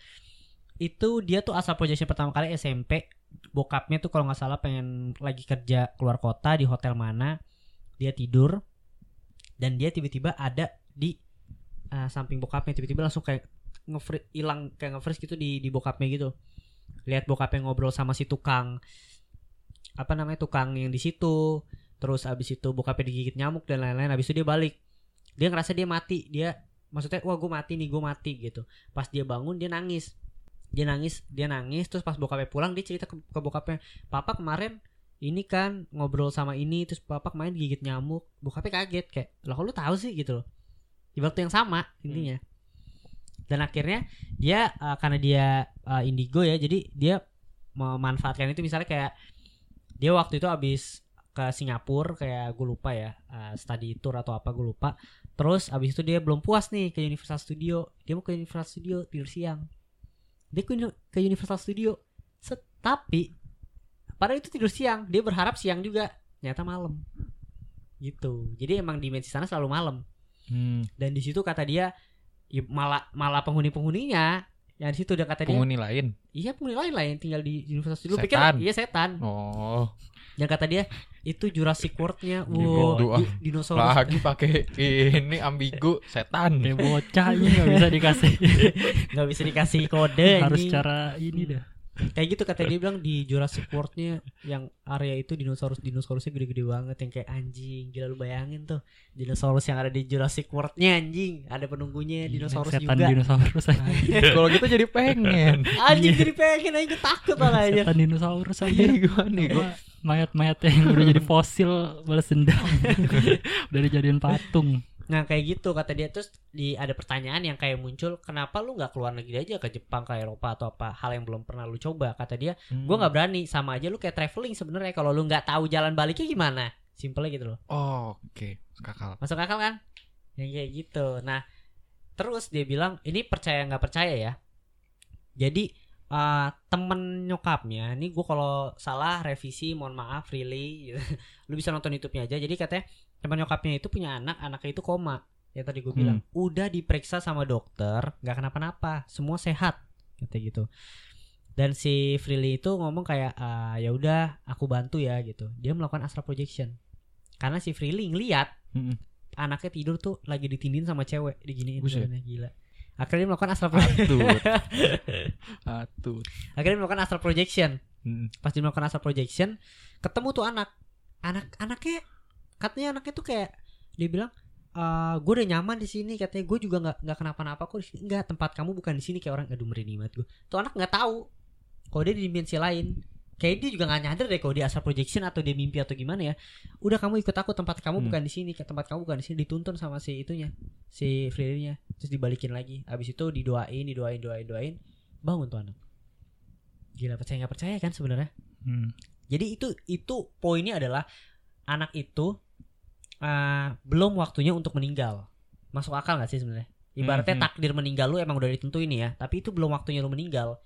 Itu dia tuh asal projection pertama kali SMP. Bokapnya tuh kalau nggak salah pengen lagi kerja keluar kota di hotel mana. Dia tidur dan dia tiba-tiba ada di uh, samping bokapnya tiba-tiba langsung kayak nge hilang kayak nge gitu di di bokapnya gitu. Lihat bokapnya ngobrol sama si tukang apa namanya tukang yang di situ. Terus abis itu bokapnya digigit nyamuk dan lain-lain abis itu dia balik. Dia ngerasa dia mati. Dia maksudnya wah gue mati nih gue mati gitu. Pas dia bangun dia nangis. Dia nangis dia nangis terus pas bokapnya pulang dia cerita ke, ke bokapnya papa kemarin ini kan ngobrol sama ini terus papa kemarin digigit nyamuk. Bokapnya kaget kayak lah kok lu tahu sih? Gitu loh di waktu yang sama intinya. Dan akhirnya dia uh, karena dia uh, indigo ya jadi dia memanfaatkan itu. Misalnya kayak dia waktu itu habis ke Singapura kayak gue lupa ya uh, study tour atau apa gue lupa. Terus habis itu dia belum puas nih ke Universal Studio. Dia mau ke Universal Studio tidur siang. Dia ke, Uni- ke Universal Studio. Set- tapi padahal itu tidur siang. Dia berharap siang juga. Ternyata malam. Gitu. Jadi emang dimensi sana selalu malam Hmm. dan di situ kata dia ya malah malah penghuni penghuninya yang di situ udah kata dia Penghuni lain. iya penghuni lain lah yang tinggal di Universal Studio Lu pikir Setan. iya setan Oh, yang kata dia itu Jurassic World-nya Ini wow di- dinosaurus lagi pakai ini ambigu setan. kayak bocah ini bisa dikasih nggak bisa dikasih kode harus anjing. cara ini dah kayak gitu kata dia bilang di Jurassic World-nya yang area itu dinosaurus dinosaurusnya gede-gede banget yang kayak anjing. Gila lu bayangin tuh dinosaurus yang ada di Jurassic World-nya anjing. Ada penunggunya dinosaurus setan juga. dinosaurus. Aja. Kalau gitu jadi pengen. anjing jadi pengen aja takut malah aja setan dinosaurus aja Jadi gua nih gua? Apa, mayat-mayat yang udah jadi fosil balas dendam. Udah dijadiin patung Nah kayak gitu kata dia. Terus di ada pertanyaan yang kayak muncul kenapa lu nggak keluar negeri aja ke Jepang ke Eropa atau apa hal yang belum pernah lu coba? Kata dia Hmm. gue nggak berani. Sama aja lu kayak traveling sebenarnya. Kalau lu nggak tahu jalan baliknya gimana? Simpelnya gitu loh. Oh, oke. Kakak. masuk akal kan? Yang kayak gitu. Nah terus dia bilang ini percaya nggak percaya ya? Jadi eh, temen nyokapnya ini gue kalau salah revisi mohon maaf really. Gitu. lu bisa nonton YouTube-nya aja. Jadi katanya temen nyokapnya itu punya anak anaknya itu koma ya tadi gue bilang. Udah diperiksa sama dokter nggak kenapa-napa semua sehat kata gitu. Dan si Freely itu ngomong kayak "Ah, ya udah aku bantu ya gitu. Dia melakukan astral projection. Karena si Freely ngeliat Mm-mm. anaknya tidur tuh lagi ditindin sama cewek diginiin Buset. badannya, gila. Akhirnya dia melakukan astral projection Atut. Akhirnya dia melakukan astral projection. Mm. pas dia melakukan astral projection ketemu tuh anak. Anak anaknya katanya anaknya tuh kayak dia bilang "Eh, gue udah nyaman di sini katanya. Gue juga nggak nggak kenapa-napa kok nggak tempat kamu bukan di sini kayak orang aduh merinding banget gue tuh anak nggak tahu kalau dia di dimensi lain. Kayak dia juga gak nyadar deh kalau dia asal projection atau dia mimpi atau gimana ya. Udah kamu ikut aku tempat kamu Hmm. bukan di sini tempat kamu bukan di sini dituntun sama si itunya si Freddy-nya terus dibalikin lagi. Habis itu didoain didoain doain doain bangun tuh anak. Gila percaya nggak percaya kan sebenarnya? Hmm. jadi itu itu poinnya adalah anak itu eh, belum waktunya untuk meninggal. Masuk akal nggak sih sebenarnya? Ibaratnya Mhm. takdir meninggal lu emang udah ditentuin ya tapi itu belum waktunya lu meninggal.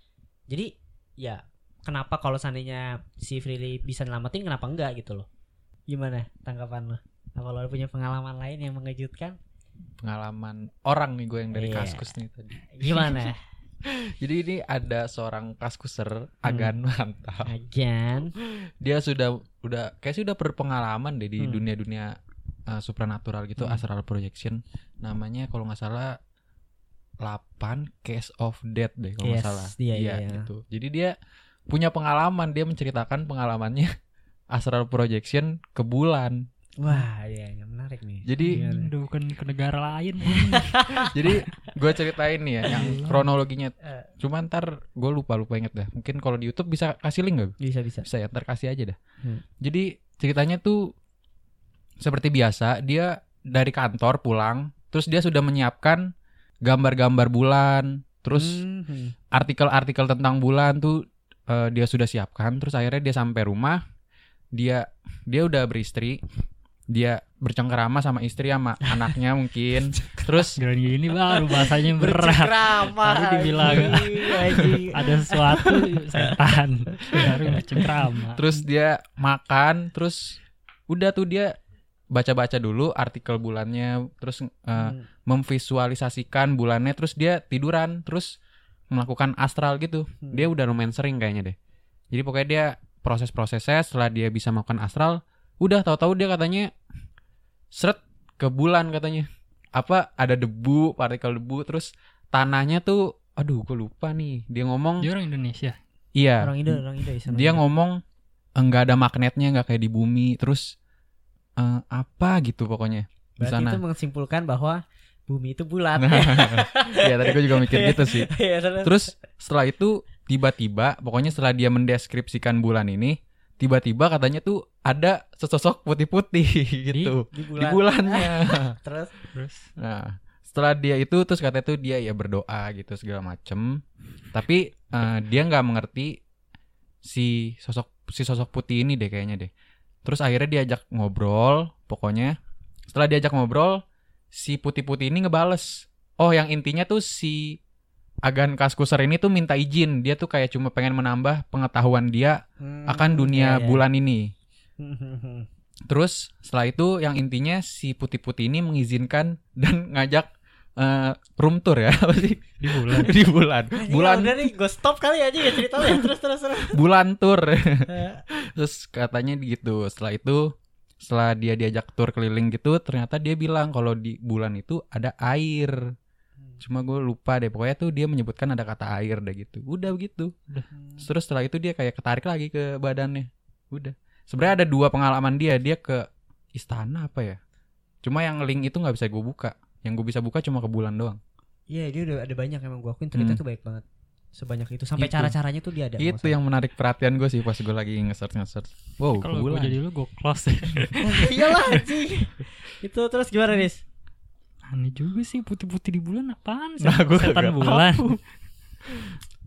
Jadi ya kenapa kalau seandainya si Frilly bisa nyelamatin kenapa enggak gitu loh? Gimana tanggapan lu? Apa lo punya pengalaman lain yang mengejutkan? Pengalaman orang nih gue yang dari Iya. kaskus nih tadi. Gimana? Jadi ini ada seorang kaskuser agan mantap. Agan. Dia sudah udah kayak sih udah berpengalaman deh di Hmm. Uh, supranatural gitu Hmm. astral projection. Namanya kalau nggak salah 8 case of death deh kalau nggak Yes, salah. iya, iya, iya. gitu. Jadi dia punya pengalaman dia menceritakan pengalamannya astral projection ke bulan. Wah ya menarik nih. Jadi bukan ke negara lain. jadi gue ceritain nih ya yang kronologinya. Eh. cuma ntar gue lupa lupa inget dah. Mungkin kalau di YouTube bisa kasih link gak bisa bisa. Bisa ya ntar kasih aja dah. Hmm. jadi ceritanya tuh seperti biasa dia dari kantor pulang terus dia sudah menyiapkan gambar-gambar bulan terus Mhm. artikel-artikel tentang bulan tuh eh, dia sudah siapkan terus akhirnya dia sampai rumah dia dia udah beristri dia bercengkerama sama istri sama anaknya mungkin terus Giliran gini baru bahasanya berat. Bercengkrama, Tadi dibilang. Ada sesuatu setan. Baru bercengkrama. terus dia makan terus udah tuh dia baca-baca dulu artikel bulannya terus eh, Hmm. memvisualisasikan bulannya terus dia tiduran terus melakukan astral gitu. Hmm. dia udah lumayan sering kayaknya deh. Jadi pokoknya dia proses-prosesnya setelah dia bisa melakukan astral udah tahu-tahu dia katanya seret ke bulan katanya. Apa ada debu partikel debu terus tanahnya tuh aduh gue lupa nih. Dia ngomong Dia orang Indonesia. iya. Orang Indo orang Indo dia ngomong enggak ada magnetnya nggak kayak di bumi. Terus eh, apa gitu pokoknya di Berarti sana. itu menyimpulkan bahwa bumi itu bulat. Ya tadi gue juga mikir gitu sih. Iya, terus. setelah itu tiba-tiba pokoknya setelah dia mendeskripsikan bulan ini tiba-tiba katanya tuh ada sesosok putih-putih gitu. Di di bulan. Bulannya. Terus? Terus? Nah setelah dia itu terus katanya tuh dia ya berdoa gitu segala macem. Tapi eh, dia nggak mengerti si sosok si sosok putih ini deh kayaknya deh terus akhirnya diajak ngobrol pokoknya. Setelah diajak ngobrol si putih-putih ini ngebales. Oh yang intinya tuh si agan kaskuser ini tuh minta izin. Dia tuh kayak cuma pengen menambah pengetahuan dia akan Hmm, dunia iya, iya. bulan ini. Terus setelah itu yang intinya si putih-putih ini mengizinkan dan ngajak eh, room tour ya apa sih? Di bulan. di bulan. Bulan udah nih gue stop kali aja ya cerita lu ya. Terus terus terus. Bulan tour. Terus katanya gitu setelah itu setelah dia diajak tour keliling gitu ternyata dia bilang kalau di bulan itu ada air. Cuma gue lupa deh pokoknya tuh dia menyebutkan ada kata air deh gitu. Udah begitu terus setelah itu dia kayak ketarik lagi ke badannya. Udah. Sebenarnya ada dua pengalaman dia dia ke istana apa ya? Cuma yang link itu nggak bisa gue buka yang gue bisa buka cuma ke bulan doang Iya dia udah ada banyak emang gue akuin cerita Hmm. tuh baik banget sebanyak itu sampai Itu. cara-caranya tuh dia ada itu yang menarik perhatian gue sih pas gue lagi nge-search nge-search wow ke Kalau gue bulan jadi lu gue close iyalah anjing itu terus gimana nis Aneh juga sih putih-putih di bulan apaan sih? Nah, gua Setan bulan.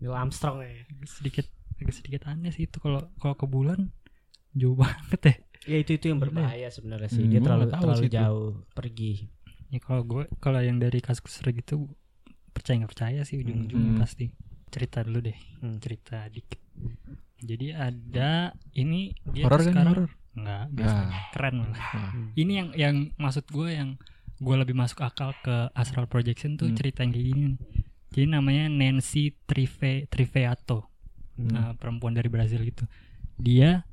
Neil Armstrong ya sedikit agak sedikit aneh sih itu kalau kalau ke bulan jauh banget ya. ya itu itu yang Gila. berbahaya sebenarnya sih Hmm, dia terlalu terlalu sih itu. jauh pergi Ya kalau gue kalau yang dari kasus gitu percaya nggak percaya sih ujung-ujungnya Hmm. pasti. Cerita dulu deh, Hmm. cerita dikit. Jadi ada ini dia horor tuh kan sekarang horor nggak biasa Ah. keren malah. Wah. Ini yang yang maksud gue yang gue lebih masuk akal ke astral projection tuh Hmm. cerita yang kayak gini. Jadi namanya Nancy Trive Triveato. Hmm. Nah, perempuan dari Brazil gitu. Dia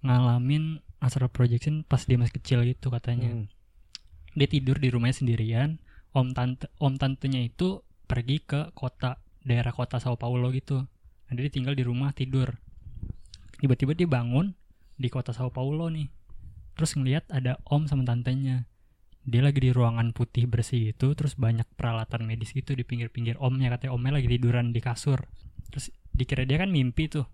ngalamin astral projection pas dia masih kecil gitu katanya. Hmm. Dia tidur di rumahnya sendirian. Om tante om tantenya itu pergi ke kota daerah kota Sao Paulo gitu. Nah, dia tinggal di rumah tidur. Tiba-tiba dia bangun di kota Sao Paulo nih. Terus ngelihat ada om sama tantenya. Dia lagi di ruangan putih bersih gitu, terus banyak peralatan medis gitu di pinggir-pinggir omnya katanya omnya lagi tiduran di kasur. Terus dikira dia kan mimpi tuh.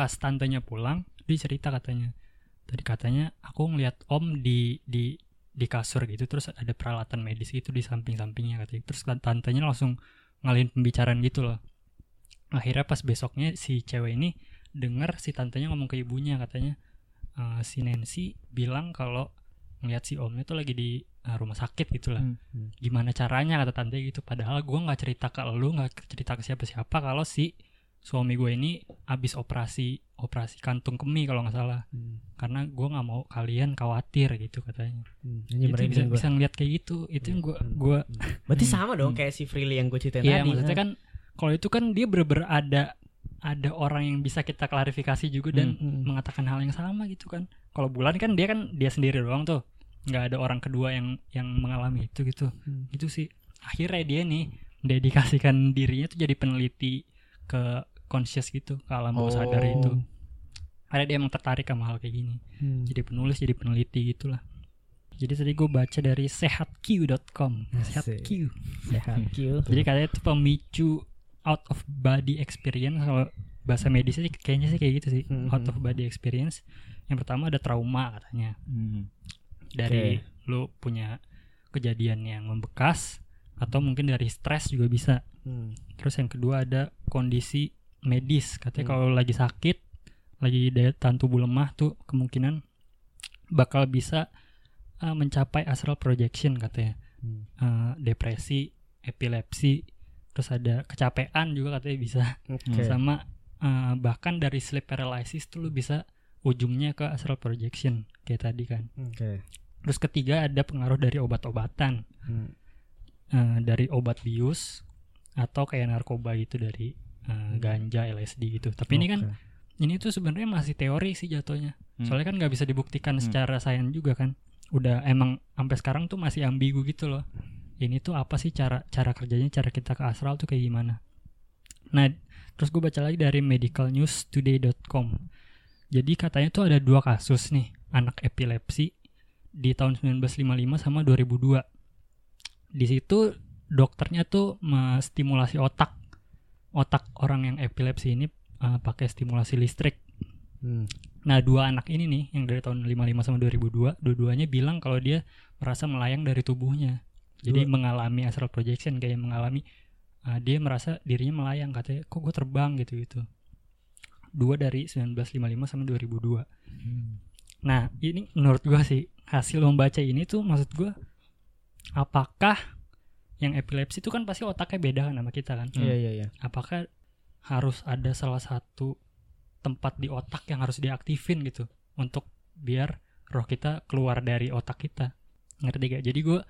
pas tantenya pulang dia cerita katanya tadi katanya aku ngeliat om di di di kasur gitu terus ada peralatan medis gitu di samping-sampingnya katanya. Terus tan- tantenya langsung ngalihin pembicaraan gitu loh. Akhirnya pas besoknya si cewek ini denger si tantenya ngomong ke ibunya katanya "Eh, si Nancy bilang kalau ngeliat si omnya tuh lagi di eh, rumah sakit gitu lah. Hmm. gimana caranya? kata tante gitu. Padahal gua nggak cerita ke lu nggak cerita ke siapa-siapa kalau si suami gue ini abis operasi operasi kantung kemih kalau nggak salah karena gua nggak mau kalian khawatir gitu katanya Ini itu bisa bisa ngeliat kayak gitu itu yang gua Hmm. gua Berarti Hmm. sama dong Hmm. kayak si Freely yang gue ceritain Iya tadi. maksudnya kan kalau itu kan dia bener-bener ada ada orang yang bisa kita klarifikasi juga dan Hmm. mengatakan hal yang sama gitu kan. Kalau bulan kan dia kan dia sendiri doang tuh, nggak ada orang kedua yang yang mengalami itu gitu. Hmm. Itu sih akhirnya dia nih dedikasikan dirinya tuh jadi peneliti ke conscious gitu ke alam bawah sadar Oh. itu. Ada dia emang tertarik sama hal kayak gini. Hmm. Jadi penulis, jadi peneliti gitulah. Jadi tadi gue baca dari sehatq.com. Sehat Asik. Q. Sehat Q. Jadi katanya itu pemicu out of body experience kalau bahasa medisnya sih kayaknya sih kayak gitu sih Hmm. out of body experience. Yang pertama ada trauma katanya Hmm. dari lu punya kejadian yang membekas atau mungkin dari stres juga bisa. Hmm. Terus yang kedua ada kondisi medis katanya Hmm. kalau lagi sakit, lagi daya tahan tubuh lemah tuh kemungkinan bakal bisa uh, mencapai astral projection katanya. Hmm. Uh, depresi, epilepsi, terus ada kecapean juga katanya bisa Oke. sama uh, bahkan dari sleep paralysis tuh lu bisa ujungnya ke astral projection kayak tadi kan. Oke. Terus ketiga ada pengaruh dari obat-obatan Hmm. uh, dari obat bius atau kayak narkoba gitu dari uh, ganja, LSD gitu. Tapi ini kan ini tuh sebenarnya masih teori sih jatuhnya. Hmm. Soalnya kan nggak bisa dibuktikan Hmm. secara sains juga kan. Udah emang sampai sekarang tuh masih ambigu gitu loh. Ini tuh apa sih cara cara kerjanya, cara kita ke astral tuh kayak gimana? Nah, terus gue baca lagi dari medicalnewstoday.com. Jadi katanya tuh ada dua kasus nih anak epilepsi di tahun 1955 sama 2002. Di situ dokternya tuh menstimulasi otak otak orang yang epilepsi ini uh, pakai stimulasi listrik. Hmm. Nah, dua anak ini nih yang dari tahun 55 sama 2002, dua-duanya bilang kalau dia merasa melayang dari tubuhnya. Jadi Dua- mengalami astral projection kayak mengalami uh, dia merasa dirinya melayang katanya kok gue terbang gitu gitu. Dua dari 1955 sama 2002. Nah, ini menurut gua sih hasil membaca ini tuh maksud gua apakah yang epilepsi itu kan pasti otaknya beda kan sama kita kan? Iya iya iya. apakah harus ada salah satu tempat di otak yang harus diaktifin gitu untuk biar roh kita keluar dari otak kita ngerti gak jadi gue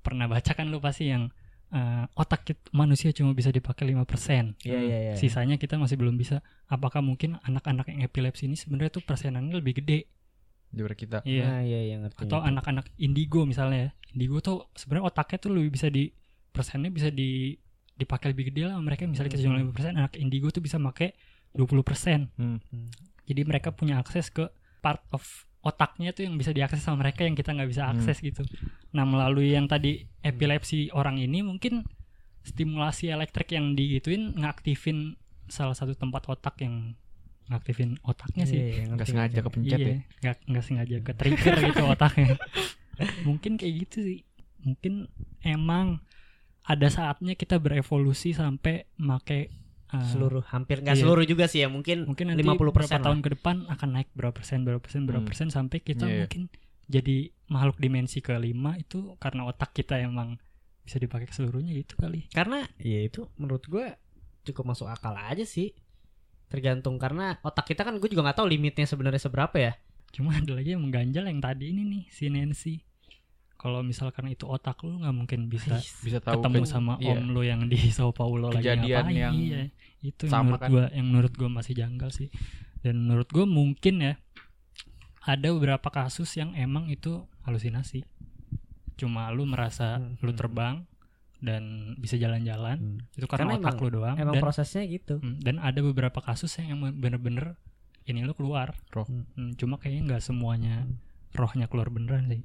pernah baca kan lu pasti yang eh, otak kit- manusia cuma bisa dipakai 5% Iya iya iya. sisanya kita masih belum bisa apakah mungkin anak-anak yang epilepsi ini sebenarnya tuh persenannya lebih gede Daripada kita. iya Nah, iya iya ngerti. atau anak-anak indigo misalnya ya indigo tuh sebenarnya otaknya tuh lebih bisa di persennya bisa di dipakai lebih gede lah mereka misalnya kita cuma 5% anak indigo tuh bisa pakai 20% Hmm. jadi mereka punya akses ke part of otaknya tuh yang bisa diakses sama mereka yang kita nggak bisa Hmm. akses gitu nah melalui yang tadi epilepsi orang ini mungkin stimulasi elektrik yang digituin ngaktifin salah satu tempat otak yang ngaktifin otaknya sih iya, Nggak sengaja kepencet ya. iya, nggak nggak sengaja ke trigger gitu otaknya. Mungkin kayak gitu sih. Mungkin emang ada saatnya kita berevolusi sampai make uh, Seluruh hampir nggak Iya. seluruh juga sih ya mungkin, mungkin nanti 50% beberapa lah. tahun ke depan akan naik berapa persen berapa persen berapa Hmm. persen sampai kita iya. mungkin jadi makhluk dimensi kelima itu karena otak kita emang bisa dipakai ke seluruhnya gitu kali. Karena ya itu menurut gue cukup masuk akal aja sih. Tergantung karena otak kita kan gue juga nggak tahu limitnya sebenarnya seberapa ya. Cuma ada lagi yang mengganjal yang tadi ini nih si Nancy. Kalau misalkan itu otak lu nggak mungkin bisa Bisa tahu ketemu ke- sama iya. om lu yang di Sao Paulo lagi Kejadian ngapain yang iya. itu yang sama menurut kan. gua yang menurut gua masih janggal sih dan menurut gua mungkin ya ada beberapa kasus yang emang itu halusinasi cuma lu merasa Hmm, lu hmm. terbang dan bisa jalan-jalan itu karena, Karena otak emang- lu doang Emang dan, prosesnya gitu. hmm, dan ada beberapa kasus yang emang bener-bener ini lu keluar Roh. Hmm, cuma kayaknya nggak semuanya Hmm. rohnya keluar beneran sih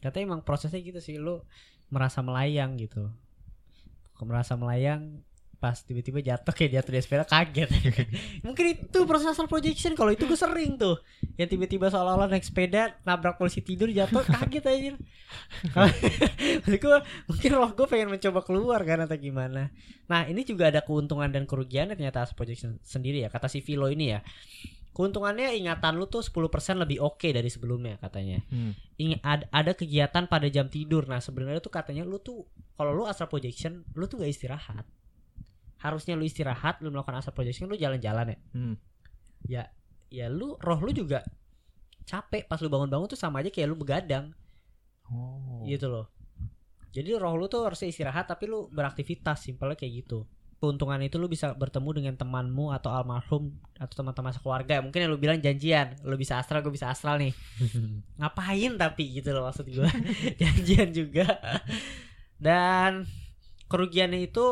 Katanya emang prosesnya gitu sih lu merasa melayang gitu. Kalau merasa melayang pas tiba-tiba jatuh kayak jatuh di sepeda kaget. Mungkin itu proses astral projection kalau itu gue sering tuh. Yang tiba-tiba seolah-olah naik sepeda nabrak polisi tidur jatuh kaget aja. Maksud gue mungkin roh gue pengen mencoba keluar kan atau gimana. Nah ini juga ada keuntungan dan kerugiannya ternyata astral projection sendiri ya kata si Vilo ini ya keuntungannya ingatan lu tuh 10% lebih oke dari sebelumnya katanya Hmm. Ing- ad- ada kegiatan pada jam tidur. Nah, sebenarnya tuh katanya lu tuh kalau lu astral projection, lu tuh gak istirahat. Harusnya lu istirahat, lu melakukan astral projection, lu jalan-jalan ya. Hmm. Ya, ya lu roh lu juga capek pas lu bangun-bangun tuh sama aja kayak lu begadang Oh. gitu loh. Jadi roh lu tuh harusnya istirahat tapi lu beraktivitas, simpelnya kayak gitu. Keuntungan itu lu bisa bertemu dengan temanmu atau almarhum atau teman-teman sekeluarga. Mungkin yang lu bilang janjian, lu bisa astral, gue bisa astral nih. ngapain tapi gitu loh maksud gue janjian juga dan kerugiannya itu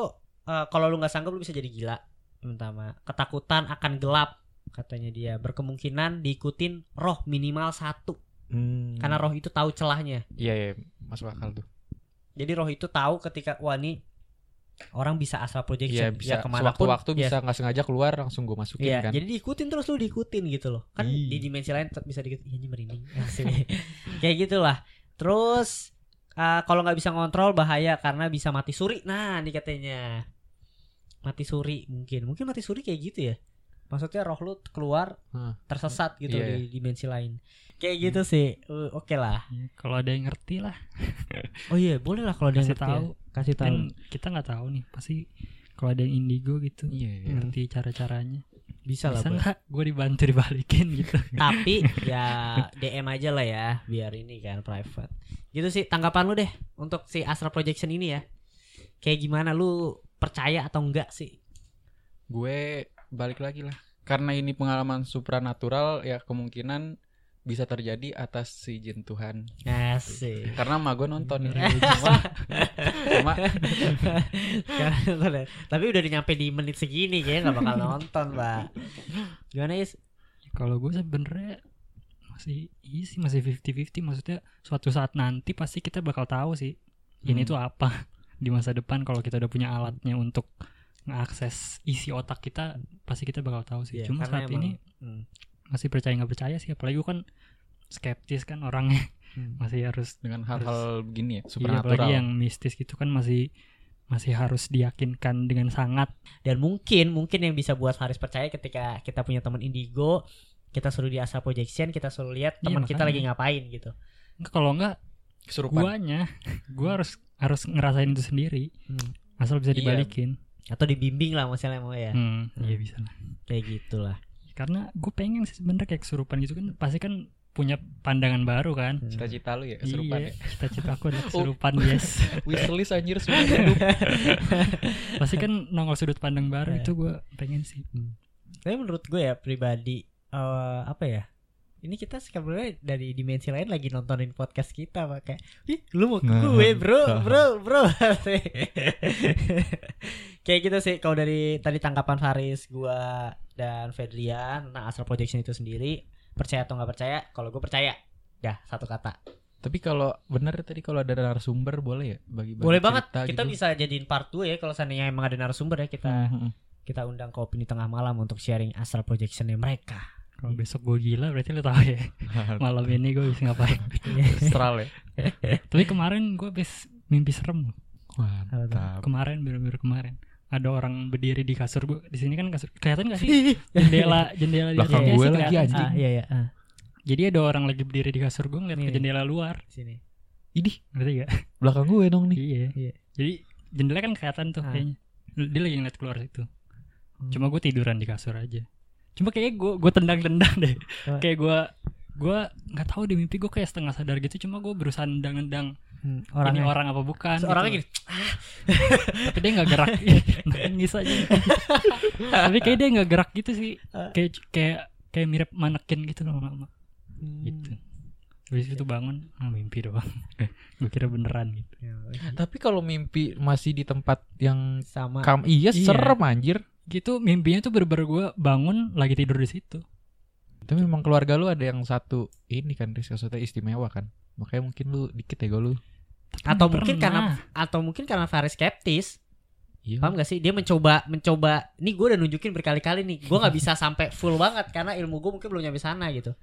eh, kalau lu nggak sanggup lu bisa jadi gila pertama ketakutan akan gelap katanya dia berkemungkinan diikutin roh minimal satu Hmm. karena roh itu tahu celahnya Iya, iya, masuk akal tuh. jadi roh itu tahu ketika wah ini orang bisa astral Iya, projection bisa ya ke mana sewaktu-waktu ya, bisa nggak sengaja keluar langsung gue masukin Iya, kan. jadi diikutin terus lu diikutin gitu loh. Kan Ih. di dimensi lain tetap bisa diikutin. Iya, ini merinding. Kayak gitulah. Terus uh, kalau nggak bisa ngontrol bahaya karena bisa mati suri. Nah, ini katanya. Mati suri mungkin. Mungkin mati suri kayak gitu ya. Maksudnya roh lu keluar Hah. tersesat gitu Iya. di dimensi lain. Kayak gitu sih. Uh, Oke lah. Ya, kalau ada yang ngerti lah Oh iya, boleh lah kalau dia kasih ngerti ya. Kasih tahu. kan kita nggak tahu nih pasti kalau ada yang indigo gitu Iya, iya. ngerti cara-caranya Bisa lah. bisa Boy. nggak gue dibantu dibalikin gitu Tapi ya DM aja lah ya biar ini kan private. Gitu sih tanggapan lu deh untuk si astral projection ini ya. Kayak gimana lu percaya atau enggak sih? Gue balik lagi lah. Karena ini pengalaman supranatural ya kemungkinan bisa terjadi atas si jin Tuhan. Asik. Karena emak gue nonton ya. Bener, Cuma, cuma. Tapi udah nyampe di menit segini kayaknya nggak bakal nonton, Mbak. Gimana Is? kalau gue sebenarnya masih iya sih masih 50-50 maksudnya suatu saat nanti pasti kita bakal tahu sih ini Hmm. tuh apa di masa depan kalau kita udah punya alatnya untuk mengakses isi otak kita pasti kita bakal tahu sih Iya, cuma saat emang- ini Hmm. Masih percaya nggak percaya sih apalagi gue kan skeptis kan orangnya Hmm. masih harus dengan hal-hal begini ya, iya, supernatural. apalagi yang mistis gitu kan masih masih harus diyakinkan dengan sangat Dan mungkin mungkin yang bisa buat Faris percaya ketika kita punya teman indigo, kita suruh di astral projection, kita suruh lihat Iya, teman kita lagi ngapain gitu. Kalau enggak Kesurupan. guanya gua harus harus ngerasain itu sendiri Hmm. asal bisa Iya. dibalikin Atau dibimbing lah misalnya mau ya. hmm, iya bisa lah Kayak gitulah. Karena gue pengen sih sebenarnya kayak kesurupan gitu kan pasti kan punya pandangan baru kan Cita-cita lu ya kesurupan iya cita-cita aku adalah Oh. kesurupan yes ya. Wishlist anjir semua hidup. pasti kan nongol sudut pandang baru Iya. itu gue pengen sih Tapi menurut gue ya pribadi eh, apa ya? Ini kita sebenarnya dari dimensi lain lagi nontonin podcast kita pakai. Ih, lu mau ke Nah. gue, Bro, Bro, Bro. Kayak gitu sih kalau dari tadi tanggapan Faris, gua dan Fedrian tentang astral projection itu sendiri, percaya atau nggak percaya? Kalau gue percaya. Ya, satu kata. Tapi kalau bener tadi kalau ada narasumber boleh ya bagi-bagi Boleh banget. Kita gitu? bisa jadiin part 2 ya kalau seandainya emang ada narasumber ya kita Hmm, hmm. kita undang ke opini tengah malam untuk sharing astral projectionnya mereka. kalau besok gue gila berarti lo tahu ya malam ini gue bisa ngapain Astral ya. tapi kemarin gue habis mimpi serem Mantap. kemarin bener-bener kemarin ada orang berdiri di kasur gue di sini kan kasur. Kelihatan gak sih? Jendela jendela di Belakang gue sih lagi. Ah, iya iya. Ah, jadi ada orang lagi berdiri di kasur gue ngeliat ke jendela luar. Sini. Idih, ngerti gak belakang gue dong nih. iya. Iya. jadi jendela kan kelihatan tuh Ah. kayaknya. Dia lagi ngeliat keluar situ. Hmm. cuma gue tiduran di kasur aja. Cuma kayak gue gue tendang-tendang deh. Coba. kayak gue gue nggak tahu di mimpi gue kayak setengah sadar gitu. Cuma gue berusaha nendang-nendang Hmm, ini orangnya orang apa bukan orangnya gitu. gini. tapi dia nggak gerak nangis aja tapi kayak dia nggak gerak gitu sih Ah. kayak kayak kayak mirip manekin gitu loh lama Hmm. gitu habis itu bangun ah, mimpi doang gue kira beneran gitu Ya, Tapi kalau mimpi masih di tempat yang sama kam iya Iya. serem anjir. gitu mimpinya tuh bener-bener gue bangun lagi tidur di situ Tapi memang keluarga lu ada yang satu ini kan Riz maksudnya istimewa kan. Makanya mungkin lu dikit ya lu. Tapi atau mungkin pernah. karena atau mungkin karena Faris skeptis Iya. Paham gak sih? Dia mencoba mencoba. Nih gue udah nunjukin berkali-kali nih. Gue nggak bisa sampai full banget karena ilmu gue mungkin belum nyampe sana gitu.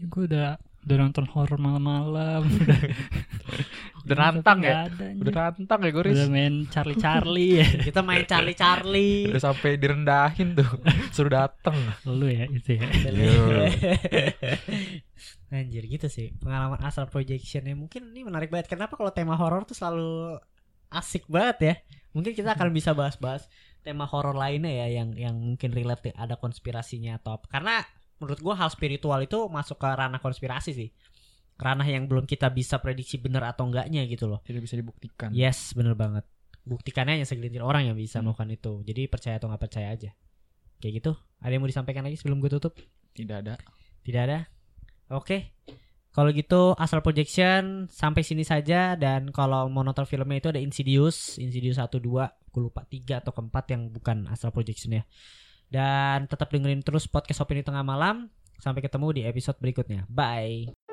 gue udah udah nonton horor malam-malam udah rantang ya? Ada. Udah rantang ya Goris. udah main Charlie Charlie ya Kita main Charlie Charlie. Udah sampai direndahin tuh. Suruh dateng. lu ya itu ya Anjir gitu sih pengalaman astral projection ya mungkin ini menarik banget. Kenapa kalau tema horor tuh selalu asik banget ya? Mungkin kita akan bisa bahas-bahas tema horor lainnya ya yang yang mungkin relate ada konspirasinya atau apa. Karena menurut gua hal spiritual itu masuk ke ranah konspirasi sih. Ranah yang belum kita bisa prediksi benar atau enggaknya gitu loh. Tidak bisa dibuktikan. Yes, bener banget. Buktikannya hanya segelintir orang yang bisa Hmm. melakukan itu. Jadi percaya atau nggak percaya aja. Kayak gitu. Ada yang mau disampaikan lagi sebelum gue tutup? Tidak ada. Tidak ada. Oke. Kalau gitu Astral Projection sampai sini saja dan kalau mau nonton filmnya itu ada Insidious, Insidious 1 2, gue lupa 3 atau keempat yang bukan Astral Projection ya. Dan tetap dengerin terus podcast Opini Tengah Malam. Sampai ketemu di episode berikutnya. Bye.